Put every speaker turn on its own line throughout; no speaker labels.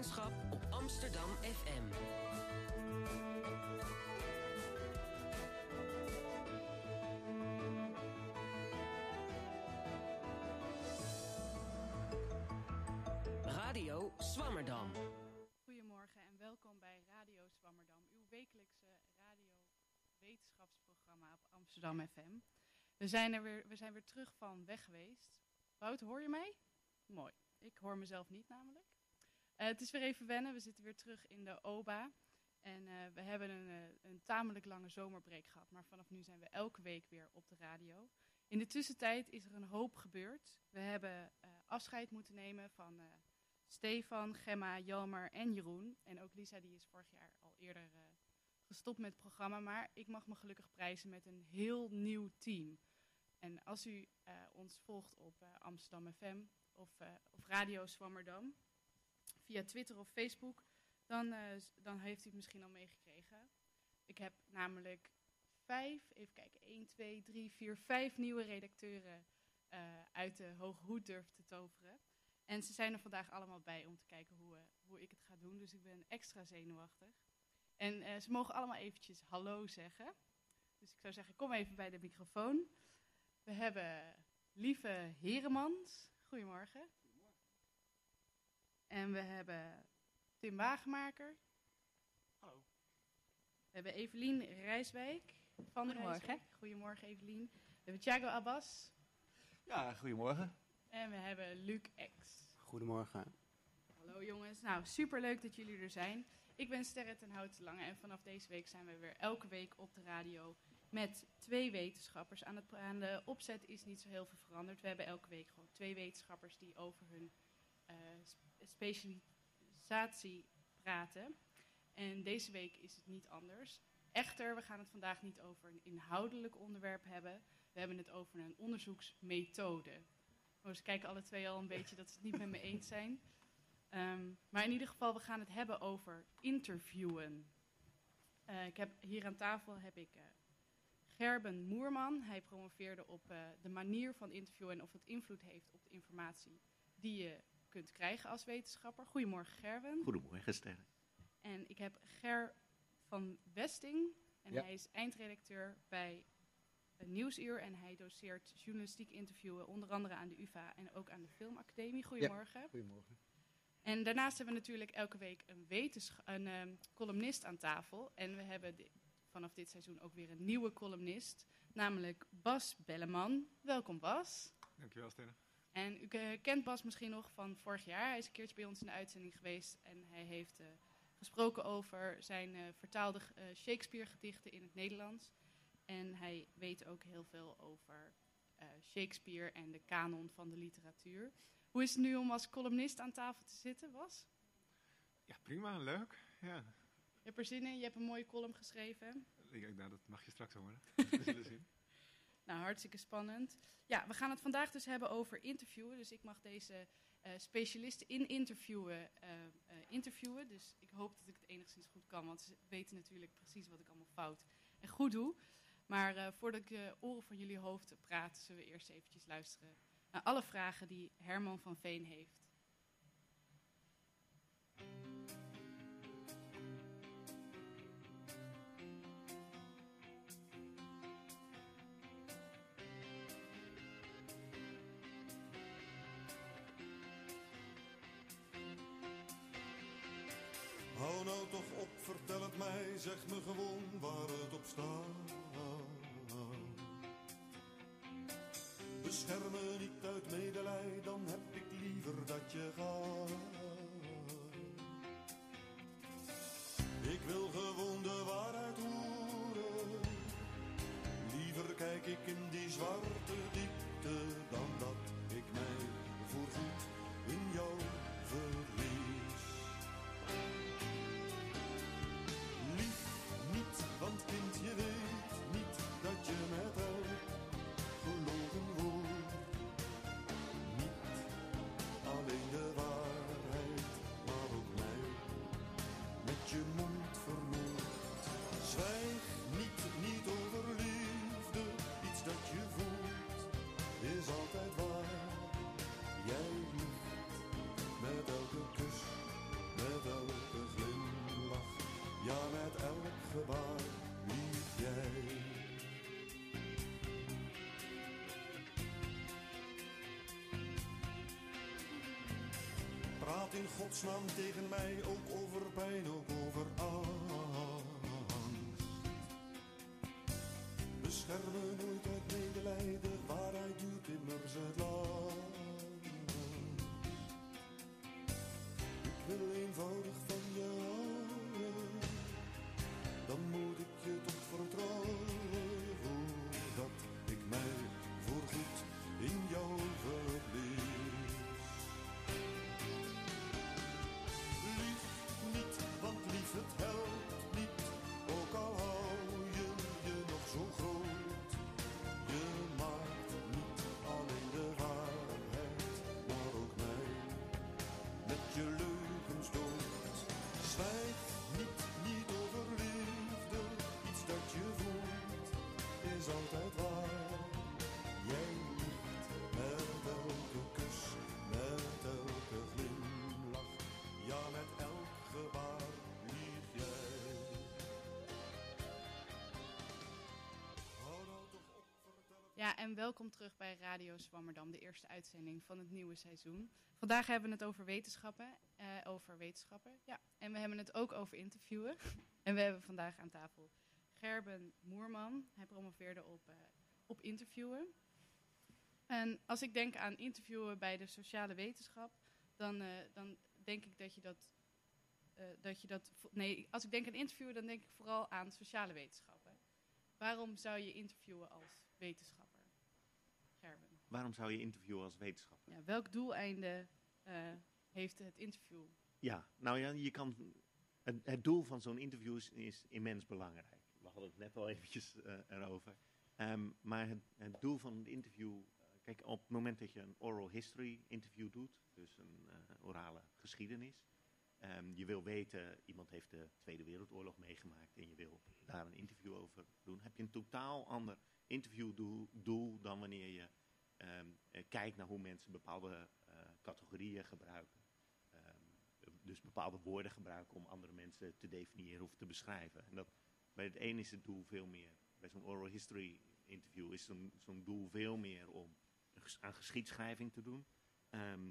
wetenschap op Amsterdam FM. Radio Swammerdam.
Goedemorgen en welkom bij Radio Swammerdam, uw wekelijkse radio wetenschapsprogramma op Amsterdam FM. We zijn, er weer, we zijn weer terug van weg geweest. Wout, hoor je mij? Mooi. Ik hoor mezelf niet namelijk. Uh, het is weer even wennen. We zitten weer terug in de OBA. En uh, we hebben een, uh, een, tamelijk lange zomerbreak gehad. Maar vanaf nu zijn we elke week weer op de radio. In de tussentijd is er een hoop gebeurd. We hebben afscheid moeten nemen van Stefan, Gemma, Jelmer en Jeroen. En ook Lisa, die is vorig jaar al eerder gestopt met het programma. Maar ik mag me gelukkig prijzen met een heel nieuw team. En als u ons volgt op Amsterdam FM of, of Radio Swammerdam via Twitter of Facebook, dan, uh, dan heeft u het misschien al meegekregen. Ik heb namelijk vijf, even kijken, 1, 2, 3, 4, vijf nieuwe redacteuren uh, uit de hoge hoed durven te toveren. En ze zijn er vandaag allemaal bij om te kijken hoe, uh, hoe ik het ga doen. Dus ik ben extra zenuwachtig. En ze mogen allemaal eventjes hallo zeggen. Dus ik zou zeggen, kom even bij de microfoon. We hebben lieve Heremans. Goedemorgen. En we hebben Tim Wagenmaker.
Hallo.
We hebben Evelien Rijswijk van
Goedemorgen.
Rijswijk. Goedemorgen Evelien. We hebben Thiago Abbas.
Ja, goedemorgen.
En we hebben Luc X.
Goedemorgen.
Hallo jongens. Nou, superleuk dat jullie er zijn. Ik ben Sterre ten Houten Lange en vanaf deze week zijn we weer elke week op de radio met twee wetenschappers. Aan, het, aan de opzet is niet zo heel veel veranderd. We hebben elke week gewoon twee wetenschappers die over hun uh, specialisatie praten. En deze week is het niet anders. Echter, we gaan het vandaag niet over een inhoudelijk onderwerp hebben. We hebben het over een onderzoeksmethode. Oh, ze kijken alle twee al een beetje dat ze het niet met me eens zijn. Um, maar in ieder geval, we gaan het hebben over interviewen. Uh, ik heb, hier aan tafel heb ik uh, Gerben Moerman. Hij promoveerde op uh, de manier van interviewen en of het invloed heeft op de informatie die je kunt krijgen als wetenschapper. Goedemorgen Gerben.
Goedemorgen Sterren.
En ik heb Ger van Westing. En ja. hij is eindredacteur bij Nieuwsuur. En hij doseert journalistiek interviewen onder andere aan de UvA en ook aan de Filmacademie. Goedemorgen.
Ja, goedemorgen.
En daarnaast hebben we natuurlijk elke week een, een um, columnist aan tafel. En we hebben di vanaf dit seizoen ook weer een nieuwe columnist. Namelijk Bas Belleman. Welkom Bas.
Dankjewel Sterren.
En u kent Bas misschien nog van vorig jaar. Hij is een keertje bij ons in de uitzending geweest. En hij heeft uh, gesproken over zijn uh, vertaalde Shakespeare-gedichten in het Nederlands. En hij weet ook heel veel over Shakespeare en de kanon van de literatuur. Hoe is het nu om als columnist aan tafel te zitten, Bas?
Ja, prima. Leuk. Ja.
Je hebt er zin in. Je hebt een mooie column geschreven.
Nou, dat mag je straks horen. We zullen zien.
Nou, hartstikke spannend. Ja, we gaan het vandaag dus hebben over interviewen. Dus ik mag deze uh, specialisten in interviewen uh, uh, interviewen. Dus ik hoop dat ik het enigszins goed kan, want ze weten natuurlijk precies wat ik allemaal fout en goed doe. Maar voordat ik de oren van jullie hoofd praat, zullen we eerst eventjes luisteren naar alle vragen die Herman van Veen heeft.
Toch op, vertel het mij, zeg me gewoon waar het op staat. Bescherm me niet uit medelij, dan heb ik liever dat je gaat. Ik wil gewoon de waarheid horen. Liever kijk ik in die zwarte diepte dan dat ik mij voorgoed Praat in godsnaam tegen mij ook over pijn, ook over. Zwijg niet, niet over liefde, iets dat je voelt is altijd waar. Jij liegt met elke kus, met elke glimlach, ja met elk gebaar lieg jij. Nou
Ja, en welkom terug bij Radio Zwammerdam, de eerste uitzending van het nieuwe seizoen. Vandaag hebben we het over wetenschappen, eh, over wetenschappen. En we hebben het ook over interviewen. en we hebben vandaag aan tafel Gerben Moerman. Hij promoveerde op, eh, op interviewen. En als ik denk aan interviewen bij de sociale wetenschap, dan, eh, dan denk ik dat je dat, eh, dat je dat... Nee, als ik denk aan interviewen, dan denk ik vooral aan sociale wetenschappen. Waarom zou je interviewen als wetenschapper? Gerben.
Waarom zou je interviewen als wetenschapper?
Ja, welk doeleinde heeft het interview?
Ja, nou ja, je kan. Het, doel van zo'n interview is, immens belangrijk. We hadden het net al eventjes eh, erover. Ehm, maar het, het doel van het interview. eh, kijk, op het moment dat je een oral history interview doet, dus een eh, orale geschiedenis. ehm, je wil weten, iemand heeft de Tweede Wereldoorlog meegemaakt en je wil daar een interview over doen. Heb je een totaal ander interviewdoel doel dan wanneer je ehm, eh, kijkt naar hoe mensen bepaalde categorieën gebruiken. Dus bepaalde woorden gebruiken om andere mensen te definiëren of te beschrijven. En dat, bij het een is het doel veel meer, bij zo'n oral history interview is zo'n doel veel meer om aan geschiedschrijving te doen. Ehm,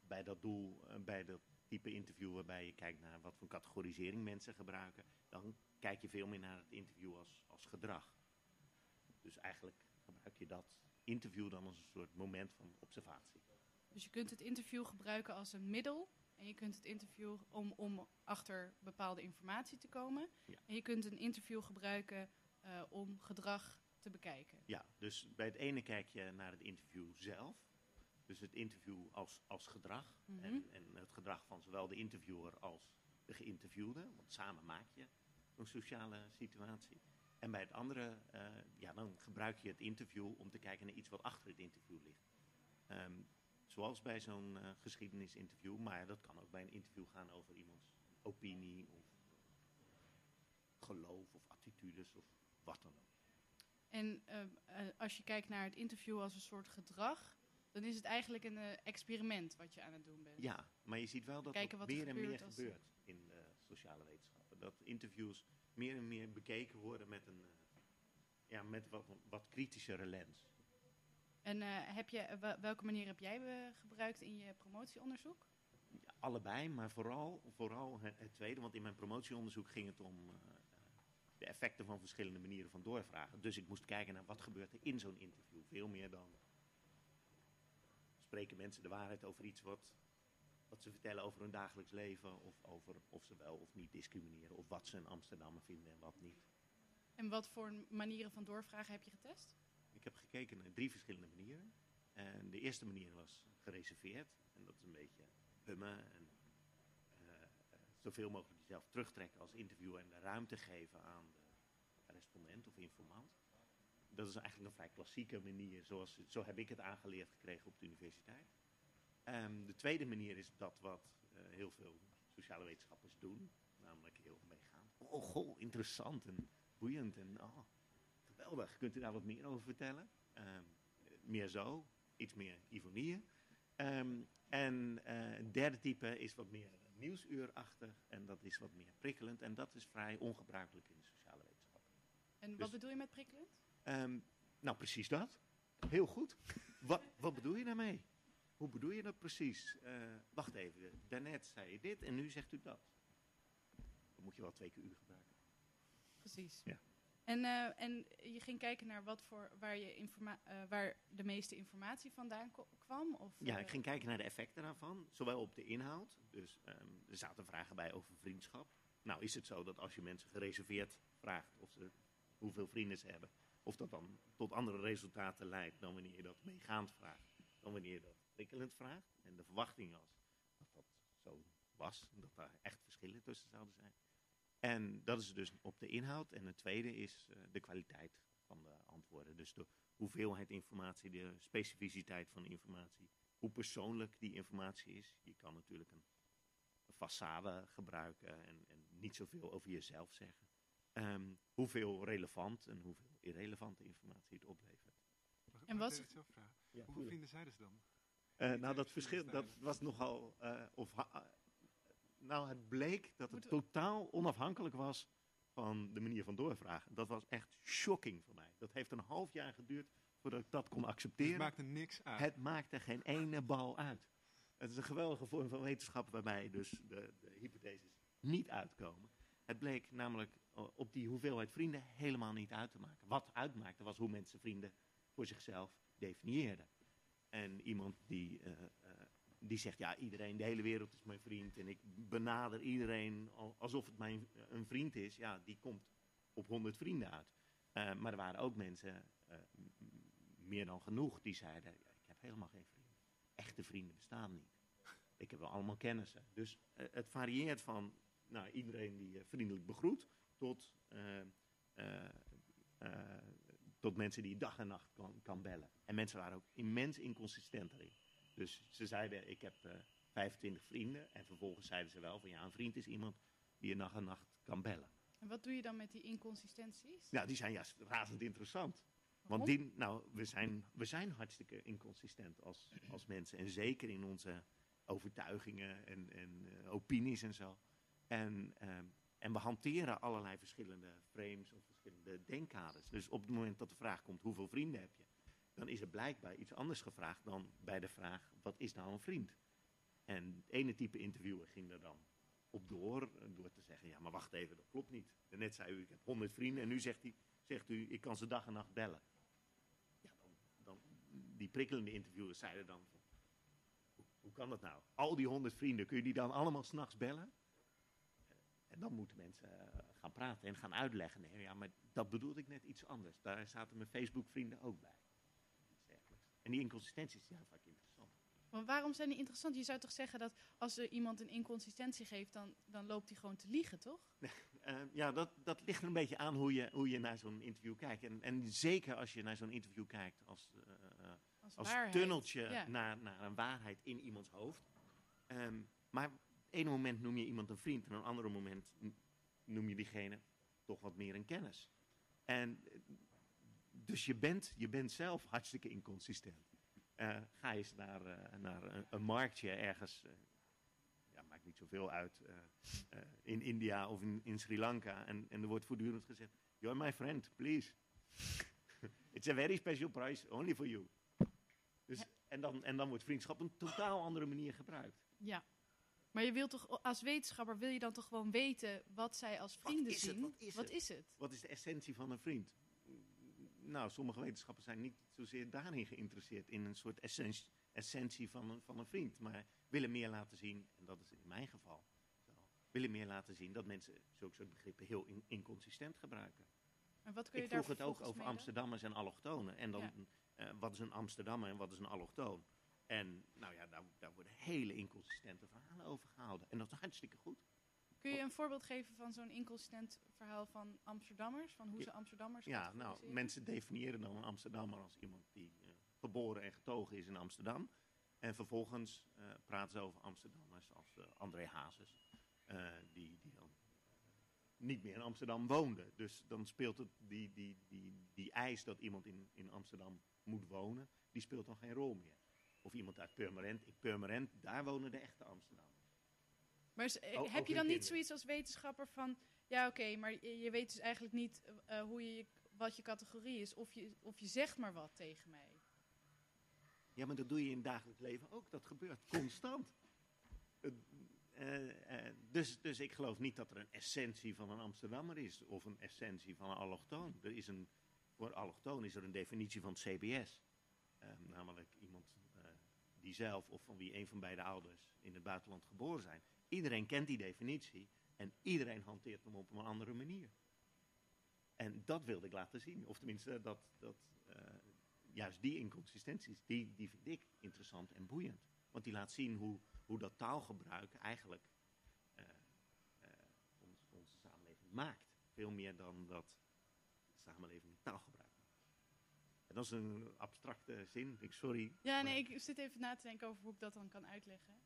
bij dat doel, eh, bij dat type interview waarbij je kijkt naar wat voor categorisering mensen gebruiken, dan kijk je veel meer naar het interview als, als gedrag. Dus eigenlijk gebruik je dat interview dan als een soort moment van observatie.
Dus je kunt het interview gebruiken als een middel. En je kunt het interview om, om achter bepaalde informatie te komen.
Ja.
En je kunt een interview gebruiken eh, om gedrag te bekijken.
Ja, dus bij het ene kijk je naar het interview zelf. Dus het interview als, als gedrag.
Mhm.
en, en het gedrag van zowel de interviewer als de geïnterviewde. Want samen maak je een sociale situatie. En bij het andere, eh, ja, dan gebruik je het interview om te kijken naar iets wat achter het interview ligt. Ehm, zoals bij zo'n eh, geschiedenisinterview, maar dat kan ook bij een interview gaan over iemands opinie of geloof of attitudes of wat dan ook.
En eh, eh, als je kijkt naar het interview als een soort gedrag, dan is het eigenlijk een experiment wat je aan het doen bent.
Ja, maar je ziet wel dat
Kijken
er
wat er
meer en meer
als-
gebeurt in de sociale wetenschappen. Dat interviews meer en meer bekeken worden met een ja, met wat, wat kritischere lens.
En eh, heb je, eh, wel- welke manier heb jij eh, gebruikt in je promotieonderzoek?
Allebei, maar vooral, vooral het, tweede, want in mijn promotieonderzoek ging het om de effecten van verschillende manieren van doorvragen. Dus ik moest kijken naar wat gebeurt er in zo'n interview. Veel meer dan spreken mensen de waarheid over iets wat, wat ze vertellen over hun dagelijks leven. Of over of ze wel of niet discrimineren. Of wat ze een Amsterdammer vinden en wat niet.
En wat voor manieren van doorvragen heb je getest?
Ik heb gekeken naar drie verschillende manieren. En de eerste manier was gereserveerd. En dat is een beetje hummen en eh, eh, zoveel mogelijk jezelf terugtrekken als interviewer en de ruimte geven aan de respondent of informant. Dat is eigenlijk een vrij klassieke manier, zoals, zo heb ik het aangeleerd gekregen op de universiteit. Ehm, de tweede manier is dat wat eh, heel veel sociale wetenschappers doen, namelijk heel meegaan. Oh, goh, interessant en boeiend en oh, geweldig. Kunt u daar wat meer over vertellen? Ehm, meer zo, iets meer ironieën. Ehm, en eh, het derde type is wat meer nieuwsuurachtig en dat is wat meer prikkelend. En dat is vrij ongebruikelijk in de sociale wetenschappen.
En
Dus-
wat bedoel je met prikkelend?
Ehm, nou, precies dat. Heel goed. wat, wat bedoel je daarmee? Hoe bedoel je dat precies? Eh, wacht even, daarnet zei je dit en nu zegt u dat. Dan moet je wel twee keer uur gebruiken.
Precies.
Ja.
En, eh, en je ging kijken naar wat voor, waar, je informa eh, waar de meeste informatie vandaan kwam? Of,
Ja,
eh,
ik ging kijken naar de effecten daarvan, zowel op de inhoud. Dus ehm, er zaten vragen bij over vriendschap. Nou is het zo dat als je mensen gereserveerd vraagt of ze, hoeveel vrienden ze hebben, of dat dan tot andere resultaten leidt dan wanneer je dat meegaand vraagt, dan wanneer je dat prikkelend vraagt. En de verwachting was dat dat zo was, dat daar echt verschillen tussen zouden zijn. En dat is dus op de inhoud. En het tweede is eh, de kwaliteit van de antwoorden. Dus de hoeveelheid informatie, de specificiteit van de informatie hoe persoonlijk die informatie is. Je kan natuurlijk een, een façade gebruiken en, en niet zoveel over jezelf zeggen. Ehm, hoeveel relevant en hoeveel irrelevante informatie het oplevert.
Mag,
En
ik even zelf vragen? Hoeveel vrienden zeiden ze dan?
Eh, nou, dat verschil dat was nogal. eh, of ha- nou, het bleek dat het totaal onafhankelijk was van de manier van doorvragen. Dat was echt shocking voor mij. Dat heeft een half jaar geduurd voordat ik dat kon
Dus het
accepteren.
maakte niks uit.
Het maakte geen ene bal uit. Het is een geweldige vorm van wetenschap waarbij dus de, de hypotheses niet uitkomen. Het bleek namelijk eh, op die hoeveelheid vrienden helemaal niet uit te maken. Wat uitmaakte was hoe mensen vrienden voor zichzelf definieerden. En iemand die, eh, eh, die zegt, ja iedereen, de hele wereld is mijn vriend en ik benader iedereen al- alsof het mijn een vriend is. Ja, die komt op 100 vrienden uit. Eh, maar er waren ook mensen, eh, meer dan genoeg, die zeiden, ik heb helemaal geen vrienden. Echte vrienden bestaan niet. Ik heb wel allemaal kennissen. Dus eh, het varieert van nou, iedereen die vriendelijk begroet, tot, tot mensen die dag en nacht kan, kan bellen. En mensen waren ook immens inconsistent erin. Dus ze zeiden, ik heb eh 25 vrienden. En vervolgens zeiden ze wel van ja, een vriend is iemand die je dag en nacht kan bellen.
En wat doe je dan met die inconsistenties?
Nou, die zijn juist razend interessant.
Waarom?
Want die, nou, we zijn, we zijn hartstikke inconsistent als, als mensen. En zeker in onze overtuigingen en, en eh, opinies en zo. En, ehm, en we hanteren allerlei verschillende frames of verschillende denkkaders. Dus op het moment dat de vraag komt, hoeveel vrienden heb je? Dan is er blijkbaar iets anders gevraagd dan bij de vraag, wat is nou een vriend? En het ene type interviewer ging er dan op door, eh, door te zeggen, ja, maar wacht even, dat klopt niet. Net zei u, ik heb 100 vrienden en nu zegt, hij, zegt u, ik kan ze dag en nacht bellen. Ja, dan, dan, die prikkelende interviewers zeiden dan, hoe, kan dat nou? Al die 100 vrienden, kun je die dan allemaal s'nachts bellen? En dan moeten mensen eh, gaan praten en gaan uitleggen. Nee, ja, maar dat bedoelde ik net iets anders. Daar zaten mijn Facebook-vrienden ook bij. En die inconsistenties zijn vaak interessant.
Maar waarom zijn die interessant? Je zou toch zeggen dat als er iemand een inconsistentie geeft, dan, dan loopt hij gewoon te liegen, toch?
Eh, ja, dat, dat ligt er een beetje aan hoe je, hoe je naar zo'n interview kijkt. En, en zeker als je naar zo'n interview kijkt als, eh, eh,
Als,
tunneltje
Ja.
naar, naar een waarheid in iemands hoofd. Ehm, maar op het ene moment noem je iemand een vriend en op een andere moment noem je diegene toch wat meer een kennis. En dus je bent, je bent zelf hartstikke inconsistent. Eh, ga eens naar, eh, naar een, een marktje ergens, eh, ja, maakt niet zoveel uit, in India of in, in Sri Lanka. En, en er wordt voortdurend gezegd, you're my friend, please. It's a very special price, only for you. Dus, en, dan, en dan wordt vriendschap op een totaal andere manier gebruikt.
Ja. Maar je wilt toch, als wetenschapper wil je dan toch gewoon weten wat zij als vrienden
het?
zien?
Wat is het? Wat is de essentie van een vriend? Nou, sommige wetenschappers zijn niet zozeer daarin geïnteresseerd, in een soort essentie, essentie van, een, van een vriend. Maar willen meer laten zien, en dat is in mijn geval zo, willen meer laten zien dat mensen zulke soort begrippen heel in- inconsistent gebruiken.
En wat kun je
Ik
daar
vroeg het ook over? Amsterdammers en allochtonen. En dan,
Ja.
eh, wat is een Amsterdammer en wat is een allochtoon? En nou ja, daar, daar worden hele inconsistente verhalen over gehouden. En dat is hartstikke goed.
Kun je een voorbeeld geven van zo'n inconsistent verhaal van Amsterdammers? Van hoe ze Amsterdammers
Ja, nou, mensen definiëren dan een Amsterdammer als iemand die eh, geboren en getogen is in Amsterdam. En vervolgens eh, praten ze over Amsterdammers als eh, André Hazes, die, die dan niet meer in Amsterdam woonde. Dus dan speelt het die, die, die, die eis dat iemand in, in Amsterdam moet wonen, die speelt dan geen rol meer. Of iemand uit Purmerend. In Purmerend, daar wonen de echte Amsterdammers.
Maar eh, heb je dan niet zoiets als wetenschapper van... Ja, oké, maar je, je weet dus eigenlijk niet eh, hoe je, wat je categorie is. Of je, of je zegt maar wat tegen mij.
Ja, maar dat doe je in het dagelijks leven ook. Dat gebeurt constant. Eh, eh, dus, dus ik geloof niet dat er een essentie van een Amsterdammer is. Of een essentie van een allochtoon. Er is een, voor allochtoon is er een definitie van het CBS. Eh, namelijk iemand eh, die zelf of van wie een van beide ouders in het buitenland geboren zijn. Iedereen kent die definitie. En iedereen hanteert hem op een andere manier. En dat wilde ik laten zien. Of tenminste, dat, dat, eh, juist die inconsistenties, die, die vind ik interessant en boeiend. Want die laat zien hoe, hoe dat taalgebruik eigenlijk eh, eh, ons, onze samenleving maakt. Veel meer dan dat de samenleving taalgebruik maakt. En dat is een abstracte zin, ik sorry.
Ja,
maar-
nee, ik zit even na te denken over hoe ik dat dan kan uitleggen.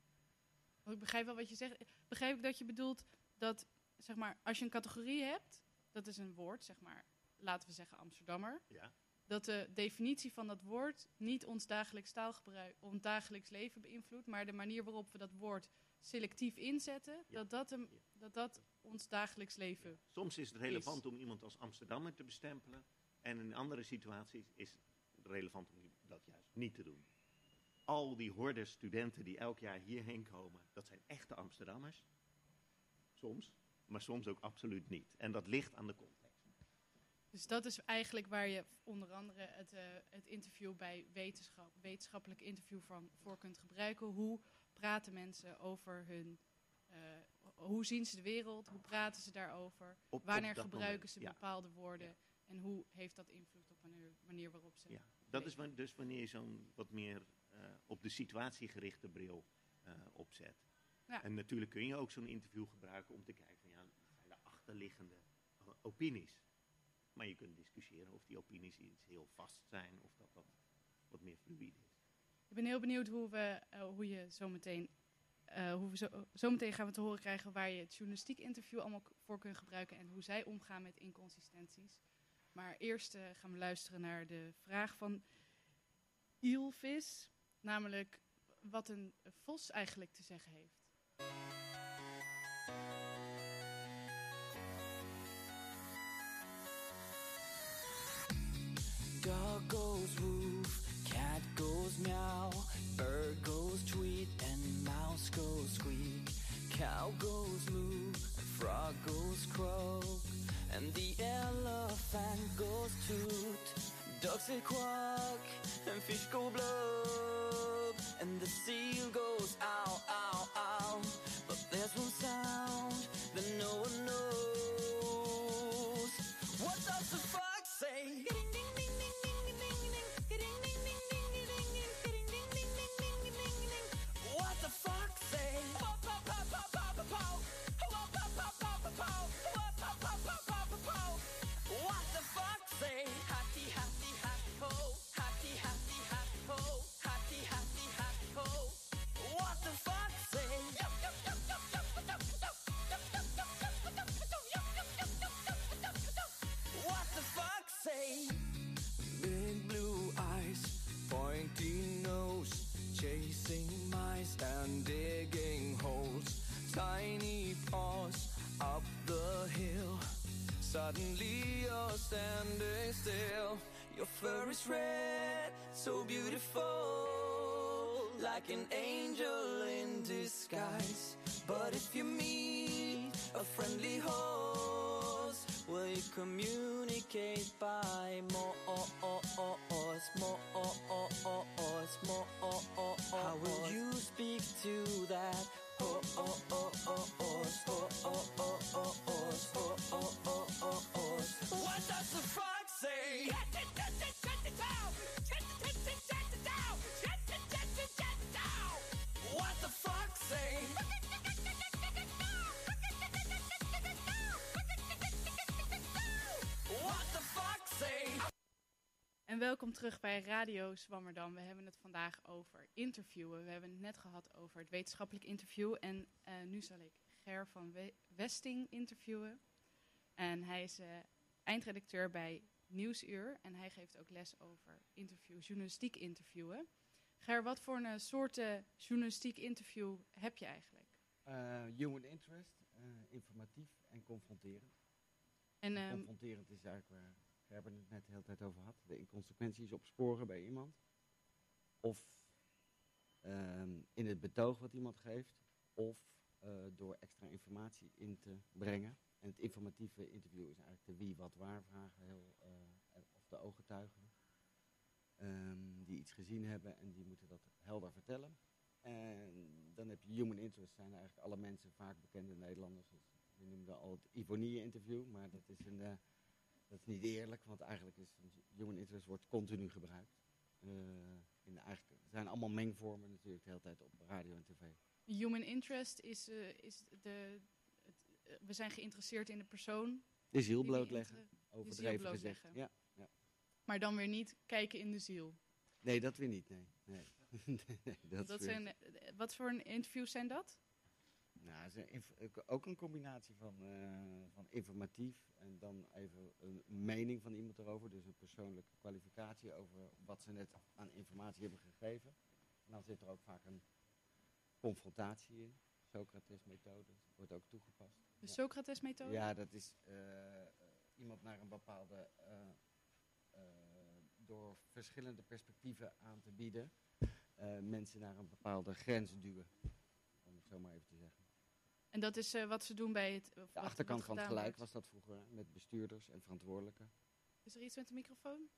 Ik begrijp wel wat je zegt. Begrijp ik dat je bedoelt dat, zeg maar, als je een categorie hebt, dat is een woord, zeg maar, laten we zeggen Amsterdammer,
Ja,
dat de definitie van dat woord niet ons dagelijks taalgebruik, ons dagelijks leven beïnvloedt, maar de manier waarop we dat woord selectief inzetten,
Ja.
dat, dat, hem, dat dat ons dagelijks leven.
Soms is het relevant om iemand als Amsterdammer te bestempelen. En in andere situaties is het relevant om dat juist niet te doen. Al die hordes studenten die elk jaar hierheen komen, dat zijn echte Amsterdammers. Soms, maar soms ook absoluut niet. En dat ligt aan de context.
Dus dat is eigenlijk waar je onder andere het, eh, het interview bij wetenschap, wetenschappelijk interview van, voor kunt gebruiken. Hoe praten mensen over hun, eh, hoe zien ze de wereld, hoe praten ze daarover,
Op-
wanneer gebruiken
moment,
ze
ja.
bepaalde woorden en hoe heeft dat invloed op manier, manier waarop ze...
Ja, dat is dus wanneer je zo'n wat meer op de situatie gerichte bril eh, opzet.
Ja.
En natuurlijk kun je ook zo'n interview gebruiken om te kijken van ja, wat zijn de achterliggende eh, opinies. Maar je kunt discussiëren of die opinies iets heel vast zijn of dat dat wat meer fluïde is.
Ik ben heel benieuwd hoe, we, eh, hoe je zometeen, eh hoe we zo, zometeen gaan we te horen krijgen waar je het journalistiek interview allemaal voor kunt gebruiken en hoe zij omgaan met inconsistenties. Maar eerst eh, gaan we luisteren naar de vraag van Ilvis, namelijk wat een vos eigenlijk te zeggen heeft.
Dog goes woof, cat goes meow, bird goes tweet, and mouse goes squeak. Cow goes moo, frog goes croak, and the elephant goes toot. Ducks say quack, and fish go blub, and the seal goes ow, ow, ow. But there's one sound that no one knows. Suddenly you're standing still. Your fur is red, so beautiful, like an angel in disguise. But if you meet a friendly horse, will you communicate by more? More? How will you speak to that? What the fuck say?
En welkom terug bij Radio Zwammerdam. We hebben het vandaag over interviewen. We hebben het net gehad over het wetenschappelijk interview. En eh, nu zal ik Ger van We- Westing interviewen. En hij is eh, eindredacteur bij Nieuwsuur. En hij geeft ook les over interview, journalistiek interviewen. Ger, wat voor een soorten journalistiek interview heb je eigenlijk?
Eh, human interest, eh, informatief en confronterend.
En
En
ehm,
confronterend is eigenlijk waar Gerben het net de hele tijd over had. De inconsequenties opsporen bij iemand. Of ehm, in het betoog wat iemand geeft. Of eh, door extra informatie in te brengen. En het informatieve interview is eigenlijk de wie, wat, waar vragen. Heel, eh, of de ooggetuigen. ehm, die iets gezien hebben en die moeten dat helder vertellen. En dan heb je human interest, zijn eigenlijk alle mensen, vaak bekende Nederlanders. Dus we noemden al het Ivonie-interview, maar dat is, een, eh, dat is niet eerlijk, want eigenlijk is human interest wordt continu gebruikt. Eh, in eigenlijk, het zijn allemaal mengvormen natuurlijk de hele tijd op radio en tv.
human interest is, eh, is de... Het, eh, we zijn geïnteresseerd in de persoon.
De ziel blootleggen, overdreven gezegd.
blootleggen.
Ja.
Maar dan weer niet kijken in de ziel.
Nee, dat weer niet, nee. nee. nee dat
Dat zijn, wat voor een interviews zijn dat?
Nou, het is een inf- ook- een combinatie van, eh, van informatief en dan even een mening van iemand erover. Dus een persoonlijke kwalificatie over wat ze net aan informatie hebben gegeven. En dan zit er ook vaak een confrontatie in. Socrates-methode wordt ook toegepast.
De. Socrates-methode?
Ja, dat is eh, eh, iemand naar een bepaalde, door verschillende perspectieven aan te bieden, mensen naar een bepaalde grens duwen. Om het zo maar even te zeggen.
En dat is eh, wat ze doen bij het...
De achterkant van het gelijk was dat vroeger, met bestuurders en verantwoordelijken.
Is er iets met de microfoon?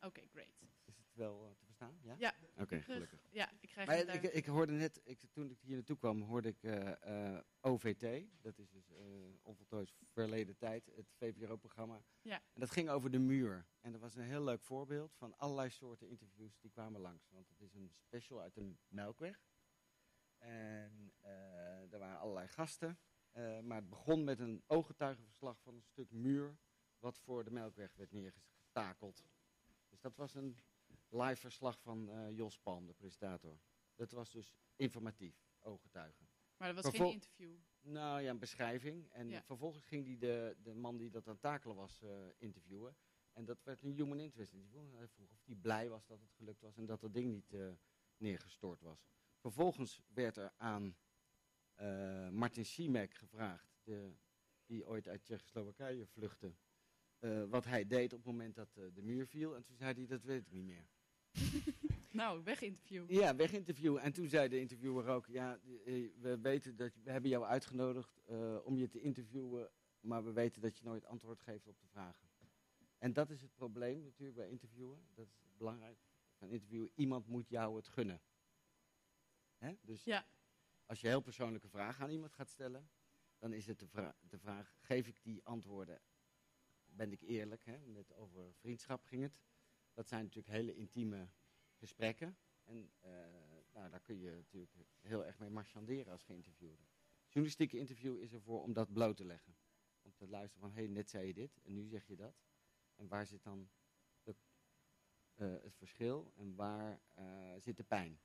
Oké, great.
Is het wel eh, te verstaan? Ja?
Ja.
Oké, gelukkig.
Ja, ik krijg
Maar
het
ik, ik hoorde net, ik, toen ik hier naartoe kwam, hoorde ik eh, OVT. Dat is dus onvoltooid verleden tijd, het VPRO-programma.
Ja.
En dat ging over de muur. En dat was een heel leuk voorbeeld van allerlei soorten interviews die kwamen langs. Want het is een special uit de Melkweg. En eh, er waren allerlei gasten. Eh, maar het begon met een ooggetuigenverslag van een stuk muur wat voor de Melkweg werd neergetakeld. Dus dat was een live verslag van eh, Jos Palm, de presentator. Dat was dus informatief, ooggetuigen.
Maar dat was
Vervol-
geen interview.
Nou ja, een beschrijving. En
Ja.
vervolgens ging hij de, de man die dat aan het takelen was interviewen. En dat werd een human interest interview. En Hij vroeg of hij blij was dat het gelukt was en dat dat ding niet eh, neergestort was. Vervolgens werd er aan eh, Martin Simek gevraagd, de, die ooit uit Tsjechoslowakije vluchtte, eh, wat hij deed op het moment dat eh, de muur viel. En toen zei hij, dat weet ik niet meer.
Nou, weginterview.
Ja, weginterviewen. En toen zei de interviewer ook, ja, we weten dat, we hebben jou uitgenodigd om je te interviewen, maar we weten dat je nooit antwoord geeft op de vragen. En dat is het probleem natuurlijk bij interviewen. Dat is belangrijk van interviewen. Iemand moet jou het gunnen. Hè? Dus
Ja.
als je heel persoonlijke vragen aan iemand gaat stellen, dan is het de, vra- de vraag, geef ik die antwoorden, ben ik eerlijk? Hè? Net over vriendschap ging het. Dat zijn natuurlijk hele intieme gesprekken. En eh, nou, daar kun je natuurlijk heel erg mee marchanderen als geïnterviewde. Journalistieke interview is ervoor om dat bloot te leggen. Om te luisteren van, hé, hey, net zei je dit en nu zeg je dat. En waar zit dan de, eh, het verschil en waar eh, zit de pijn?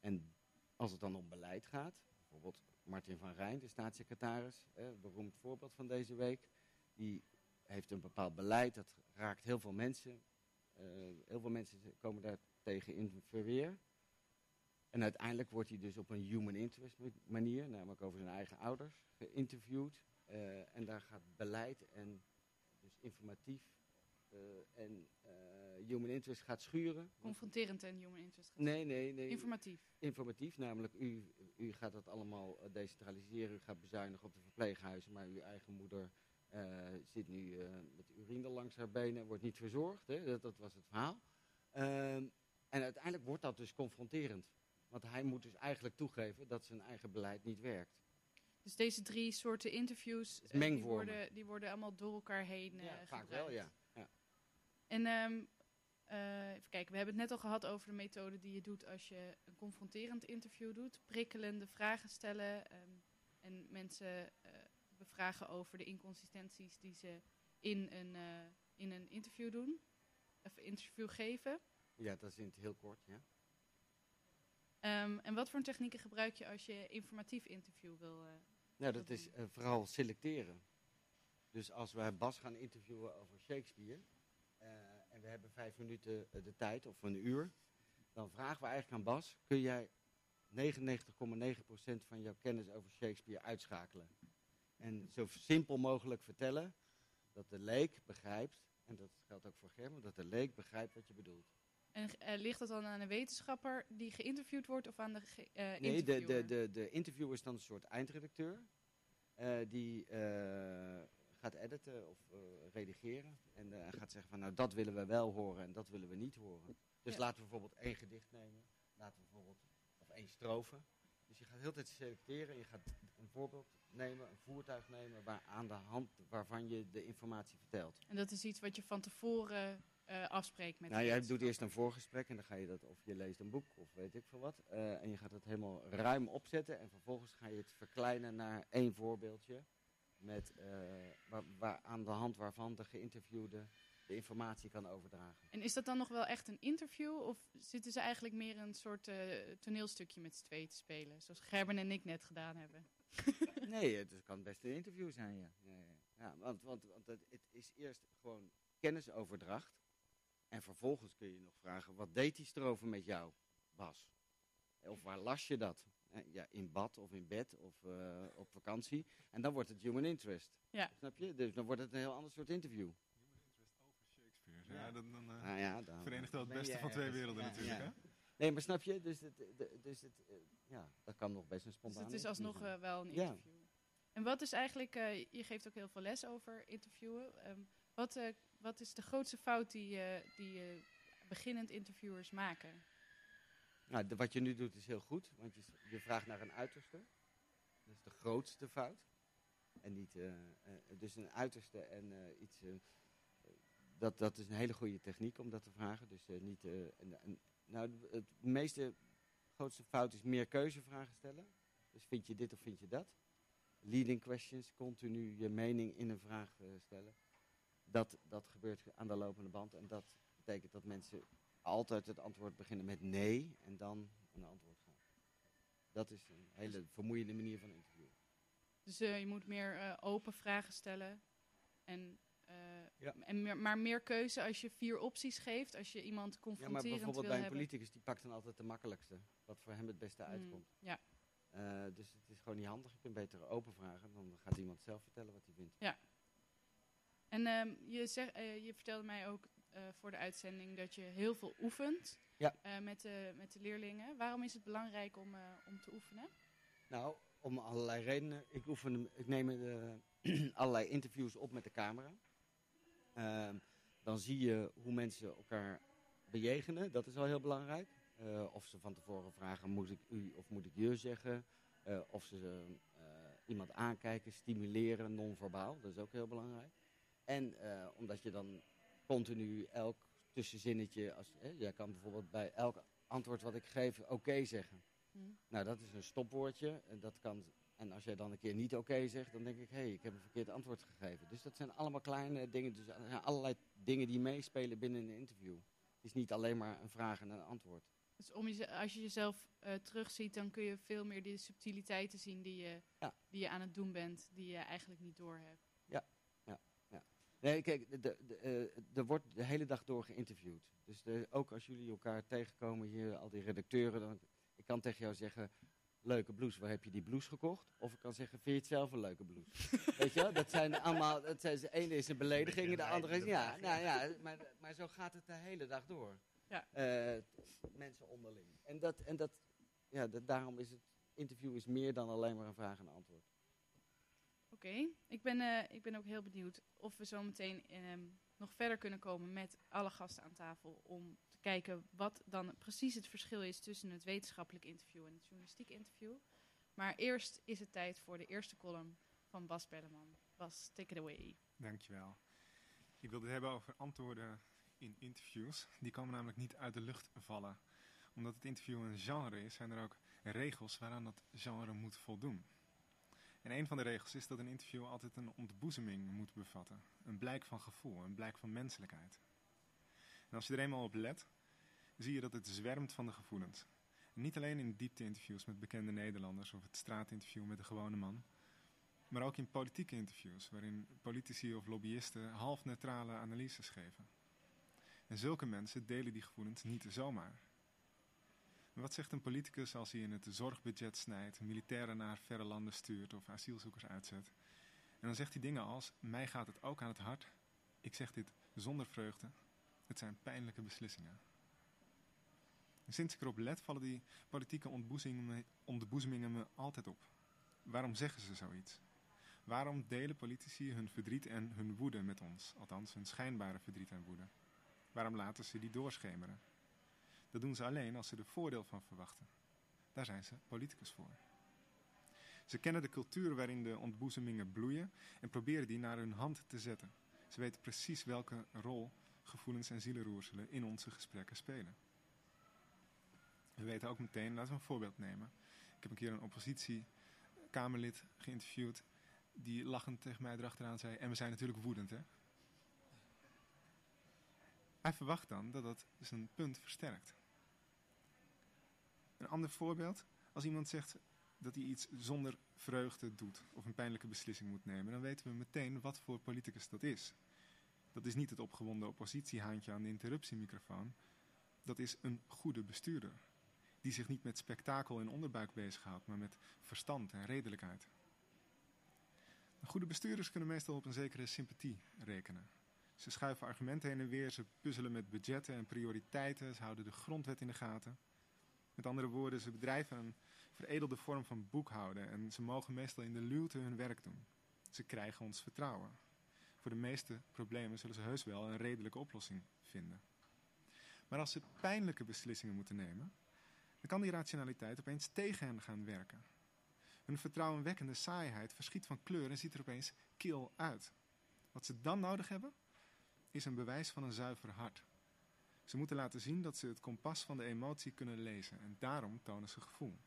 En als het dan om beleid gaat, bijvoorbeeld Martin van Rijn, de staatssecretaris, eh, beroemd voorbeeld van deze week, die heeft een bepaald beleid, dat raakt heel veel mensen. Eh, heel veel mensen komen daar tegen in verweer. En uiteindelijk wordt hij dus op een human interest ma- manier, namelijk over zijn eigen ouders, geïnterviewd. Eh, en daar gaat beleid en dus informatief en eh, human interest gaat schuren.
Confronterend en human interest.
Nee, nee, nee.
Informatief.
Informatief, namelijk u, u gaat dat allemaal eh, decentraliseren, u gaat bezuinigen op de verpleeghuizen, maar uw eigen moeder eh, zit nu eh, met urine langs haar benen, wordt niet verzorgd. Hè? Dat, dat was het verhaal. Ehm, en uiteindelijk wordt dat dus confronterend. Want hij moet dus eigenlijk toegeven dat zijn eigen beleid niet werkt.
Dus deze drie soorten interviews, eh, die, worden, die worden allemaal door elkaar heen eh
ja, vaak
gebruikt.
wel, ja.
En ehm, eh, even kijken, we hebben het net al gehad over de methode die je doet als je een confronterend interview doet. Prikkelende vragen stellen ehm, en mensen eh, bevragen over de inconsistenties die ze in een, eh, in een interview doen. Of interview geven.
Ja, dat is in het heel kort, ja.
Ehm, en wat voor technieken gebruik je als je informatief interview wil?
Nou, dat is vooral selecteren. Dus als wij Bas gaan interviewen over Shakespeare, we hebben vijf minuten eh, de tijd, of een uur, dan vragen we eigenlijk aan Bas, kun jij 99,9% van jouw kennis over Shakespeare uitschakelen. En zo simpel mogelijk vertellen dat de leek begrijpt, en dat geldt ook voor Germen, dat de leek begrijpt wat je bedoelt.
En eh, ligt dat dan aan een wetenschapper die geïnterviewd wordt of aan de eh,
Nee, de,
interviewer?
de, de, de interviewer is dan een soort eindredacteur. die gaat editen of eh, redigeren. En eh, gaat zeggen van nou dat willen we wel horen en dat willen we niet horen. Dus
Ja.
laten we bijvoorbeeld één gedicht nemen. Laten we bijvoorbeeld, of één strofe. Dus je gaat heel de tijd selecteren. Je gaat een voorbeeld nemen, een voertuig nemen waar aan de hand waarvan je de informatie vertelt.
En dat is iets wat je van tevoren eh, afspreekt met
Nou, jij doet eerst een voorgesprek en dan ga je dat, of je leest een boek of weet ik veel wat. en je gaat het helemaal ruim opzetten en vervolgens ga je het verkleinen naar één voorbeeldje. Met, eh, waar, waar, aan de hand waarvan de geïnterviewde de informatie kan overdragen.
En is dat dan nog wel echt een interview? Of zitten ze eigenlijk meer een soort eh, toneelstukje met z'n tweeën te spelen? Zoals Gerben en ik net gedaan hebben.
nee, het kan best een interview zijn, ja. ja, ja. ja want want, want het, het is eerst gewoon kennisoverdracht. En vervolgens kun je nog vragen, wat deed die strover met jou, Bas? Of waar las je dat? Eh, Ja, in bad of in bed of eh, op vakantie. En dan wordt het human interest.
Ja.
Snap je? Dus dan wordt het een heel ander soort interview.
Shakespeare. Ja,
Ja.
dan, dan eh,
Nou ja, dan
verenigt wel het beste van twee werelden
Ja,
natuurlijk.
ja.
Hè?
Nee, maar snap je? Dus, het, de- dus het, ja, dat kan nog best een
Dus
spontane
het is alsnog wel een
Ja.
interview. En wat is eigenlijk, eh, je geeft ook heel veel les over interviewen. Ehm, wat, eh, wat is de grootste fout die, eh, die eh, beginnend interviewers maken?
Nou, wat je nu doet is heel goed, want je, vraagt naar een uiterste. Dat is de grootste fout. En niet, eh, eh, dus een uiterste en eh, iets, dat, dat is een hele goede techniek om dat te vragen. Dus niet, nou, het meeste, grootste fout is meer keuzevragen stellen. Dus vind je dit of vind je dat? Leading questions, continu je mening in een vraag stellen. Dat, dat gebeurt aan de lopende band en dat betekent dat mensen altijd het antwoord beginnen met nee en dan een antwoord gaan. Dat is een hele vermoeiende manier van interviewen.
Dus eh, je moet meer eh, open vragen stellen. En, eh,
Ja.
en meer, maar meer keuze als je vier opties geeft. Als je iemand
Ja, maar
confronterend
bijvoorbeeld
wil
bij een
hebben.
politicus, die pakt dan altijd de makkelijkste. Wat voor hem het beste
Hmm,
uitkomt.
ja.
Dus het is gewoon niet handig. Je kunt beter open vragen. Dan gaat iemand zelf vertellen wat hij vindt.
En ehm, je, zeg, je vertelde mij ook voor de uitzending dat je heel veel oefent
Ja.
eh, met, de, met de leerlingen. Waarom is het belangrijk om, eh, om te oefenen?
Nou, om allerlei redenen. Ik, oefen, ik neem eh, allerlei interviews op met de camera. Ehm, dan zie je hoe mensen elkaar bejegenen. Dat is al heel belangrijk. Eh, of ze van tevoren vragen, moet ik u of moet ik je zeggen? Eh, of ze eh, iemand aankijken, stimuleren, non-verbaal. Dat is ook heel belangrijk. En eh, omdat je dan continu elk tussenzinnetje... Als, eh, jij kan bijvoorbeeld bij elk antwoord wat ik geef oké zeggen.
Hm.
Nou, dat is een stopwoordje. En, dat kan, en als jij dan een keer niet oké zegt, dan denk ik, hé, hey, ik heb een verkeerd antwoord gegeven. Dus dat zijn allemaal kleine dingen. Dus er zijn allerlei dingen die meespelen binnen een interview. Het is niet alleen maar een vraag en een antwoord.
Dus om je, als je jezelf eh, terugziet, dan kun je veel meer die subtiliteiten zien die je,
Ja.
die je aan het doen bent, die je eigenlijk niet doorhebt.
Nee, kijk, de, de, de, eh, er wordt de hele dag door geïnterviewd. Dus de- ook als jullie elkaar tegenkomen hier, al die redacteuren, dan, ik kan tegen jou zeggen, leuke blouse, waar heb je die blouse gekocht? Of ik kan zeggen, vind je het zelf een leuke blouse? Weet je wel, dat zijn allemaal, dat zijn, de ene is een belediging, de andere is, ja, nou ja, maar, maar zo gaat het de hele dag door.
Ja.
Eh, mensen onderling. En, dat, en dat, ja, dat, daarom is het, interview is meer dan alleen maar een vraag en antwoord.
Oké, ik, ben, eh, ik ben ook heel benieuwd of we zo meteen ehm, nog verder kunnen komen met alle gasten aan tafel. Om te kijken wat dan precies het verschil is tussen het wetenschappelijk interview en het journalistiek interview. Maar eerst is het tijd voor de eerste column van Bas Belleman. Bas, take it away.
Dankjewel. Ik wilde het hebben over antwoorden in interviews. Die komen namelijk niet uit de lucht vallen. Omdat het interview een genre is, zijn er ook regels waaraan dat genre moet voldoen. En een van de regels is dat een interview altijd een ontboezeming moet bevatten. Een blijk van gevoel, een blijk van menselijkheid. En als je er eenmaal op let, zie je dat het zwermt van de gevoelens. En niet alleen in diepte-interviews met bekende Nederlanders of het straatinterview met de gewone man, maar ook in politieke interviews, waarin politici of lobbyisten half neutrale analyses geven. En zulke mensen delen die gevoelens niet zomaar. Wat zegt een politicus als hij in het zorgbudget snijdt, militairen naar verre landen stuurt of asielzoekers uitzet? En dan zegt hij dingen als: Mij gaat het ook aan het hart. Ik zeg dit zonder vreugde. Het zijn pijnlijke beslissingen. En sinds ik erop let, vallen die politieke ontboezemingen me altijd op. Waarom zeggen ze zoiets? Waarom delen politici hun verdriet en hun woede met ons? Althans, hun schijnbare verdriet en woede. Waarom laten ze die doorschemeren? Dat doen ze alleen als ze er voordeel van verwachten. Daar zijn ze politicus voor. Ze kennen de cultuur waarin de ontboezemingen bloeien en proberen die naar hun hand te zetten. Ze weten precies welke rol gevoelens en zielenroerselen in onze gesprekken spelen. We weten ook meteen, laten we een voorbeeld nemen. Ik heb een keer een oppositiekamerlid geïnterviewd die lachend tegen mij erachteraan zei, en we zijn natuurlijk woedend hè. Hij verwacht dan dat dat zijn punt versterkt. Een ander voorbeeld, als iemand zegt dat hij iets zonder vreugde doet of een pijnlijke beslissing moet nemen, dan weten we meteen wat voor politicus dat is. Dat is niet het opgewonden oppositiehaantje aan de interruptiemicrofoon. Dat is een goede bestuurder. Die zich niet met spektakel en onderbuik bezighoudt, maar met verstand en redelijkheid. Goede bestuurders kunnen meestal op een zekere sympathie rekenen. Ze schuiven argumenten heen en weer, ze puzzelen met budgetten en prioriteiten, ze houden de grondwet in de gaten. Met andere woorden, ze bedrijven een veredelde vorm van boekhouden en ze mogen meestal in de luwte hun werk doen. Ze krijgen ons vertrouwen. Voor de meeste problemen zullen ze heus wel een redelijke oplossing vinden. Maar als ze pijnlijke beslissingen moeten nemen, dan kan die rationaliteit opeens tegen hen gaan werken. Hun vertrouwenwekkende saaiheid verschiet van kleur en ziet er opeens kil uit. Wat ze dan nodig hebben, is een bewijs van een zuiver hart. Ze moeten laten zien dat ze het kompas van de emotie kunnen lezen en daarom tonen ze gevoel.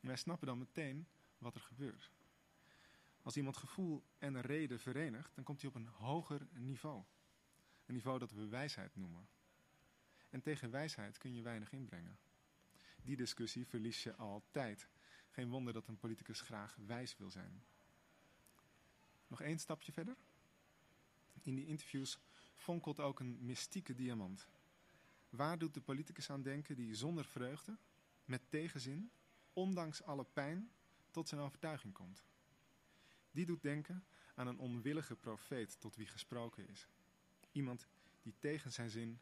En wij snappen dan meteen wat er gebeurt. Als iemand gevoel en reden verenigt, dan komt hij op een hoger niveau. Een niveau dat we wijsheid noemen. En tegen wijsheid kun je weinig inbrengen. Die discussie verlies je altijd. Geen wonder dat een politicus graag wijs wil zijn. Nog één stapje verder. In die interviews fonkelt ook een mystieke diamant. Waar doet de politicus aan denken die zonder vreugde, met tegenzin, ondanks alle pijn, tot zijn overtuiging komt? Die doet denken aan een onwillige profeet tot wie gesproken is. Iemand die tegen zijn zin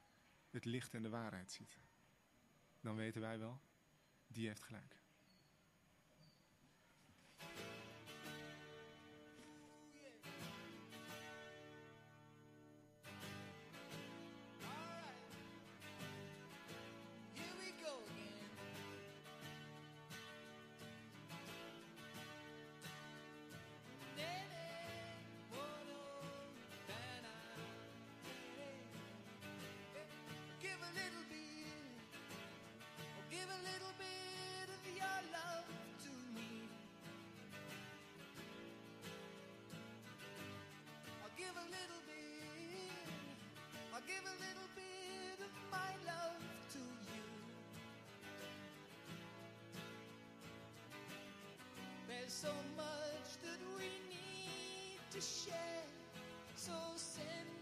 het licht en de waarheid ziet. Dan weten wij wel, die heeft gelijk.
Give a little bit of my love to you. There's so much that we need to share. So send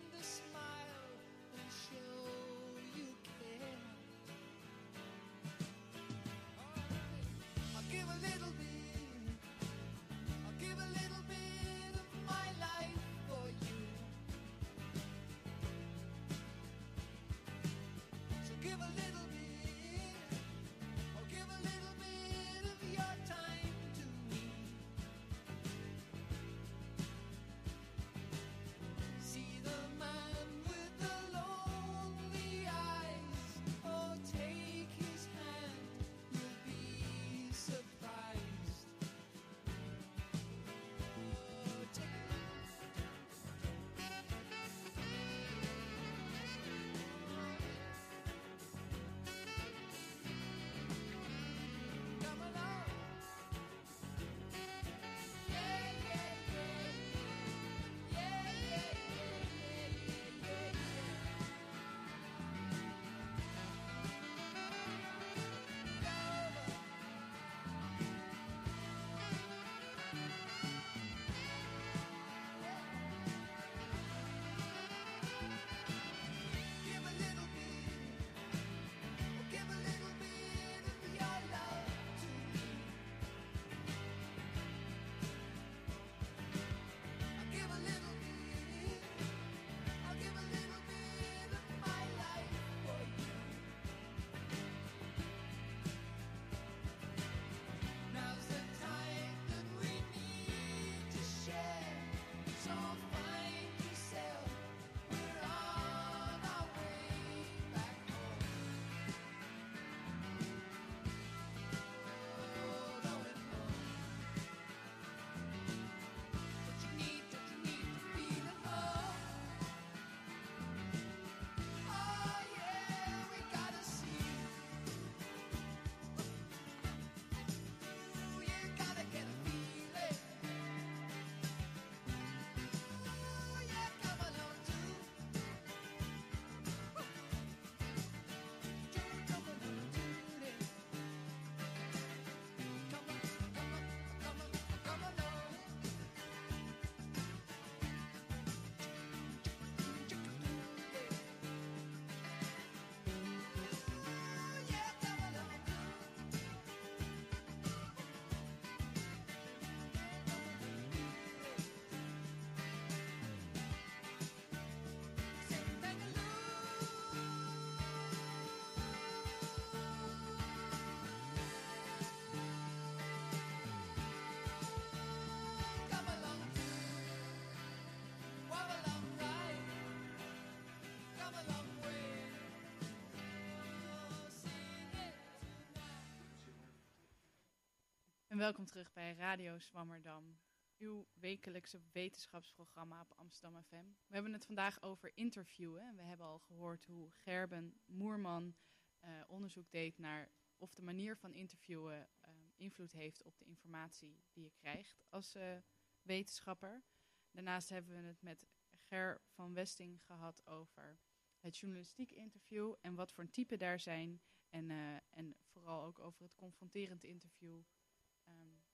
welkom terug bij Radio Zwammerdam, uw wekelijkse wetenschapsprogramma op Amsterdam FM. We hebben het vandaag over interviewen. We hebben al gehoord hoe Gerben Moerman eh, onderzoek deed naar of de manier van interviewen eh, invloed heeft op de informatie die je krijgt als eh, wetenschapper. Daarnaast hebben we het met Ger van Westing gehad over het journalistiek interview en wat voor type daar zijn. En, en vooral ook over het confronterend interview.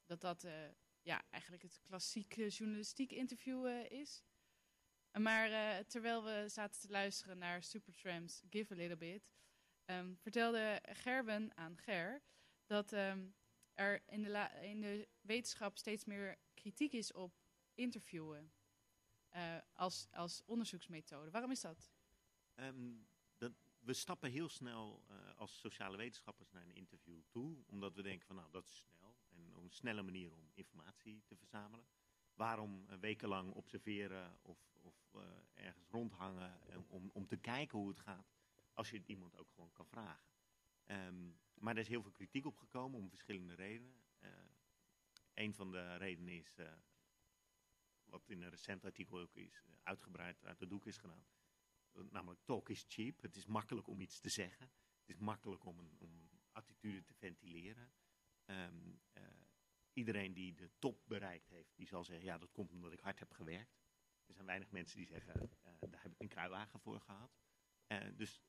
Dat dat eh, ja, eigenlijk het klassieke journalistiek interview eh, is. Maar eh, terwijl we zaten te luisteren naar Supertramps Give a Little Bit, ehm, vertelde Gerben aan Ger dat ehm, er in de, in de wetenschap steeds meer kritiek is op interviewen als, als onderzoeksmethode. Waarom is dat?
Ehm, dat, we stappen heel snel als sociale wetenschappers naar een interview toe, omdat we denken van nou dat is snel een snelle manier om informatie te verzamelen. Waarom uh, wekenlang observeren of, of uh, ergens rondhangen en om, om te kijken hoe het gaat, als je het iemand ook gewoon kan vragen. Um, maar er is heel veel kritiek op gekomen om verschillende redenen. Uh, een van de redenen is, wat in een recent artikel ook is uitgebreid uit de doek is gedaan, namelijk talk is cheap. Het is makkelijk om iets te zeggen. Het is makkelijk om een, om attitude te ventileren. Uh, iedereen die de top bereikt heeft, die zal zeggen, ja, dat komt omdat ik hard heb gewerkt. Er zijn weinig mensen die zeggen, uh, daar heb ik een kruiwagen voor gehad. Uh, dus,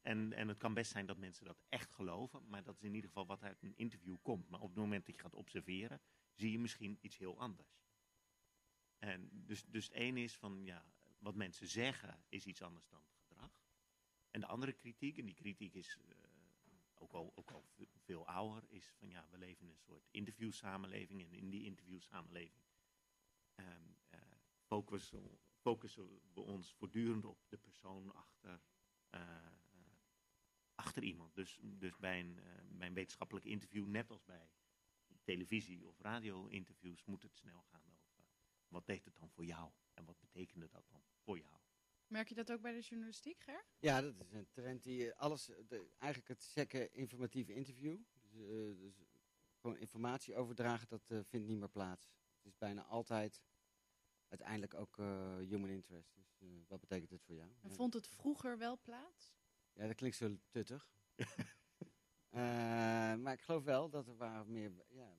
en, en het kan best zijn dat mensen dat echt geloven, maar dat is in ieder geval wat uit een interview komt. Maar op het moment dat je gaat observeren, zie je misschien iets heel anders. En dus, dus het ene is van, ja, wat mensen zeggen is iets anders dan gedrag. En de andere kritiek, en die kritiek is uh, ook, al, ook veel ouder, is van ja, we leven in een soort interviewsamenleving. En in die interviewsamenleving um, focussen, we ons voortdurend op de persoon achter, uh, achter iemand. Dus, dus bij, een, bij een wetenschappelijk interview, net als bij televisie- of radio-interviews, moet het snel gaan over wat deed het dan voor jou? En wat betekende dat dan voor jou?
Merk je dat ook bij de journalistiek, Ger?
Ja, dat is een trend die alles, de, eigenlijk het sekke informatieve interview, dus, uh, dus gewoon informatie overdragen, dat uh, vindt niet meer plaats. Het is bijna altijd uiteindelijk ook uh, human interest. Dus wat betekent dit voor jou?
En ja. vond het vroeger wel plaats?
Ja, dat klinkt zo tuttig. Eh, maar ik geloof wel dat er waren meer, ja,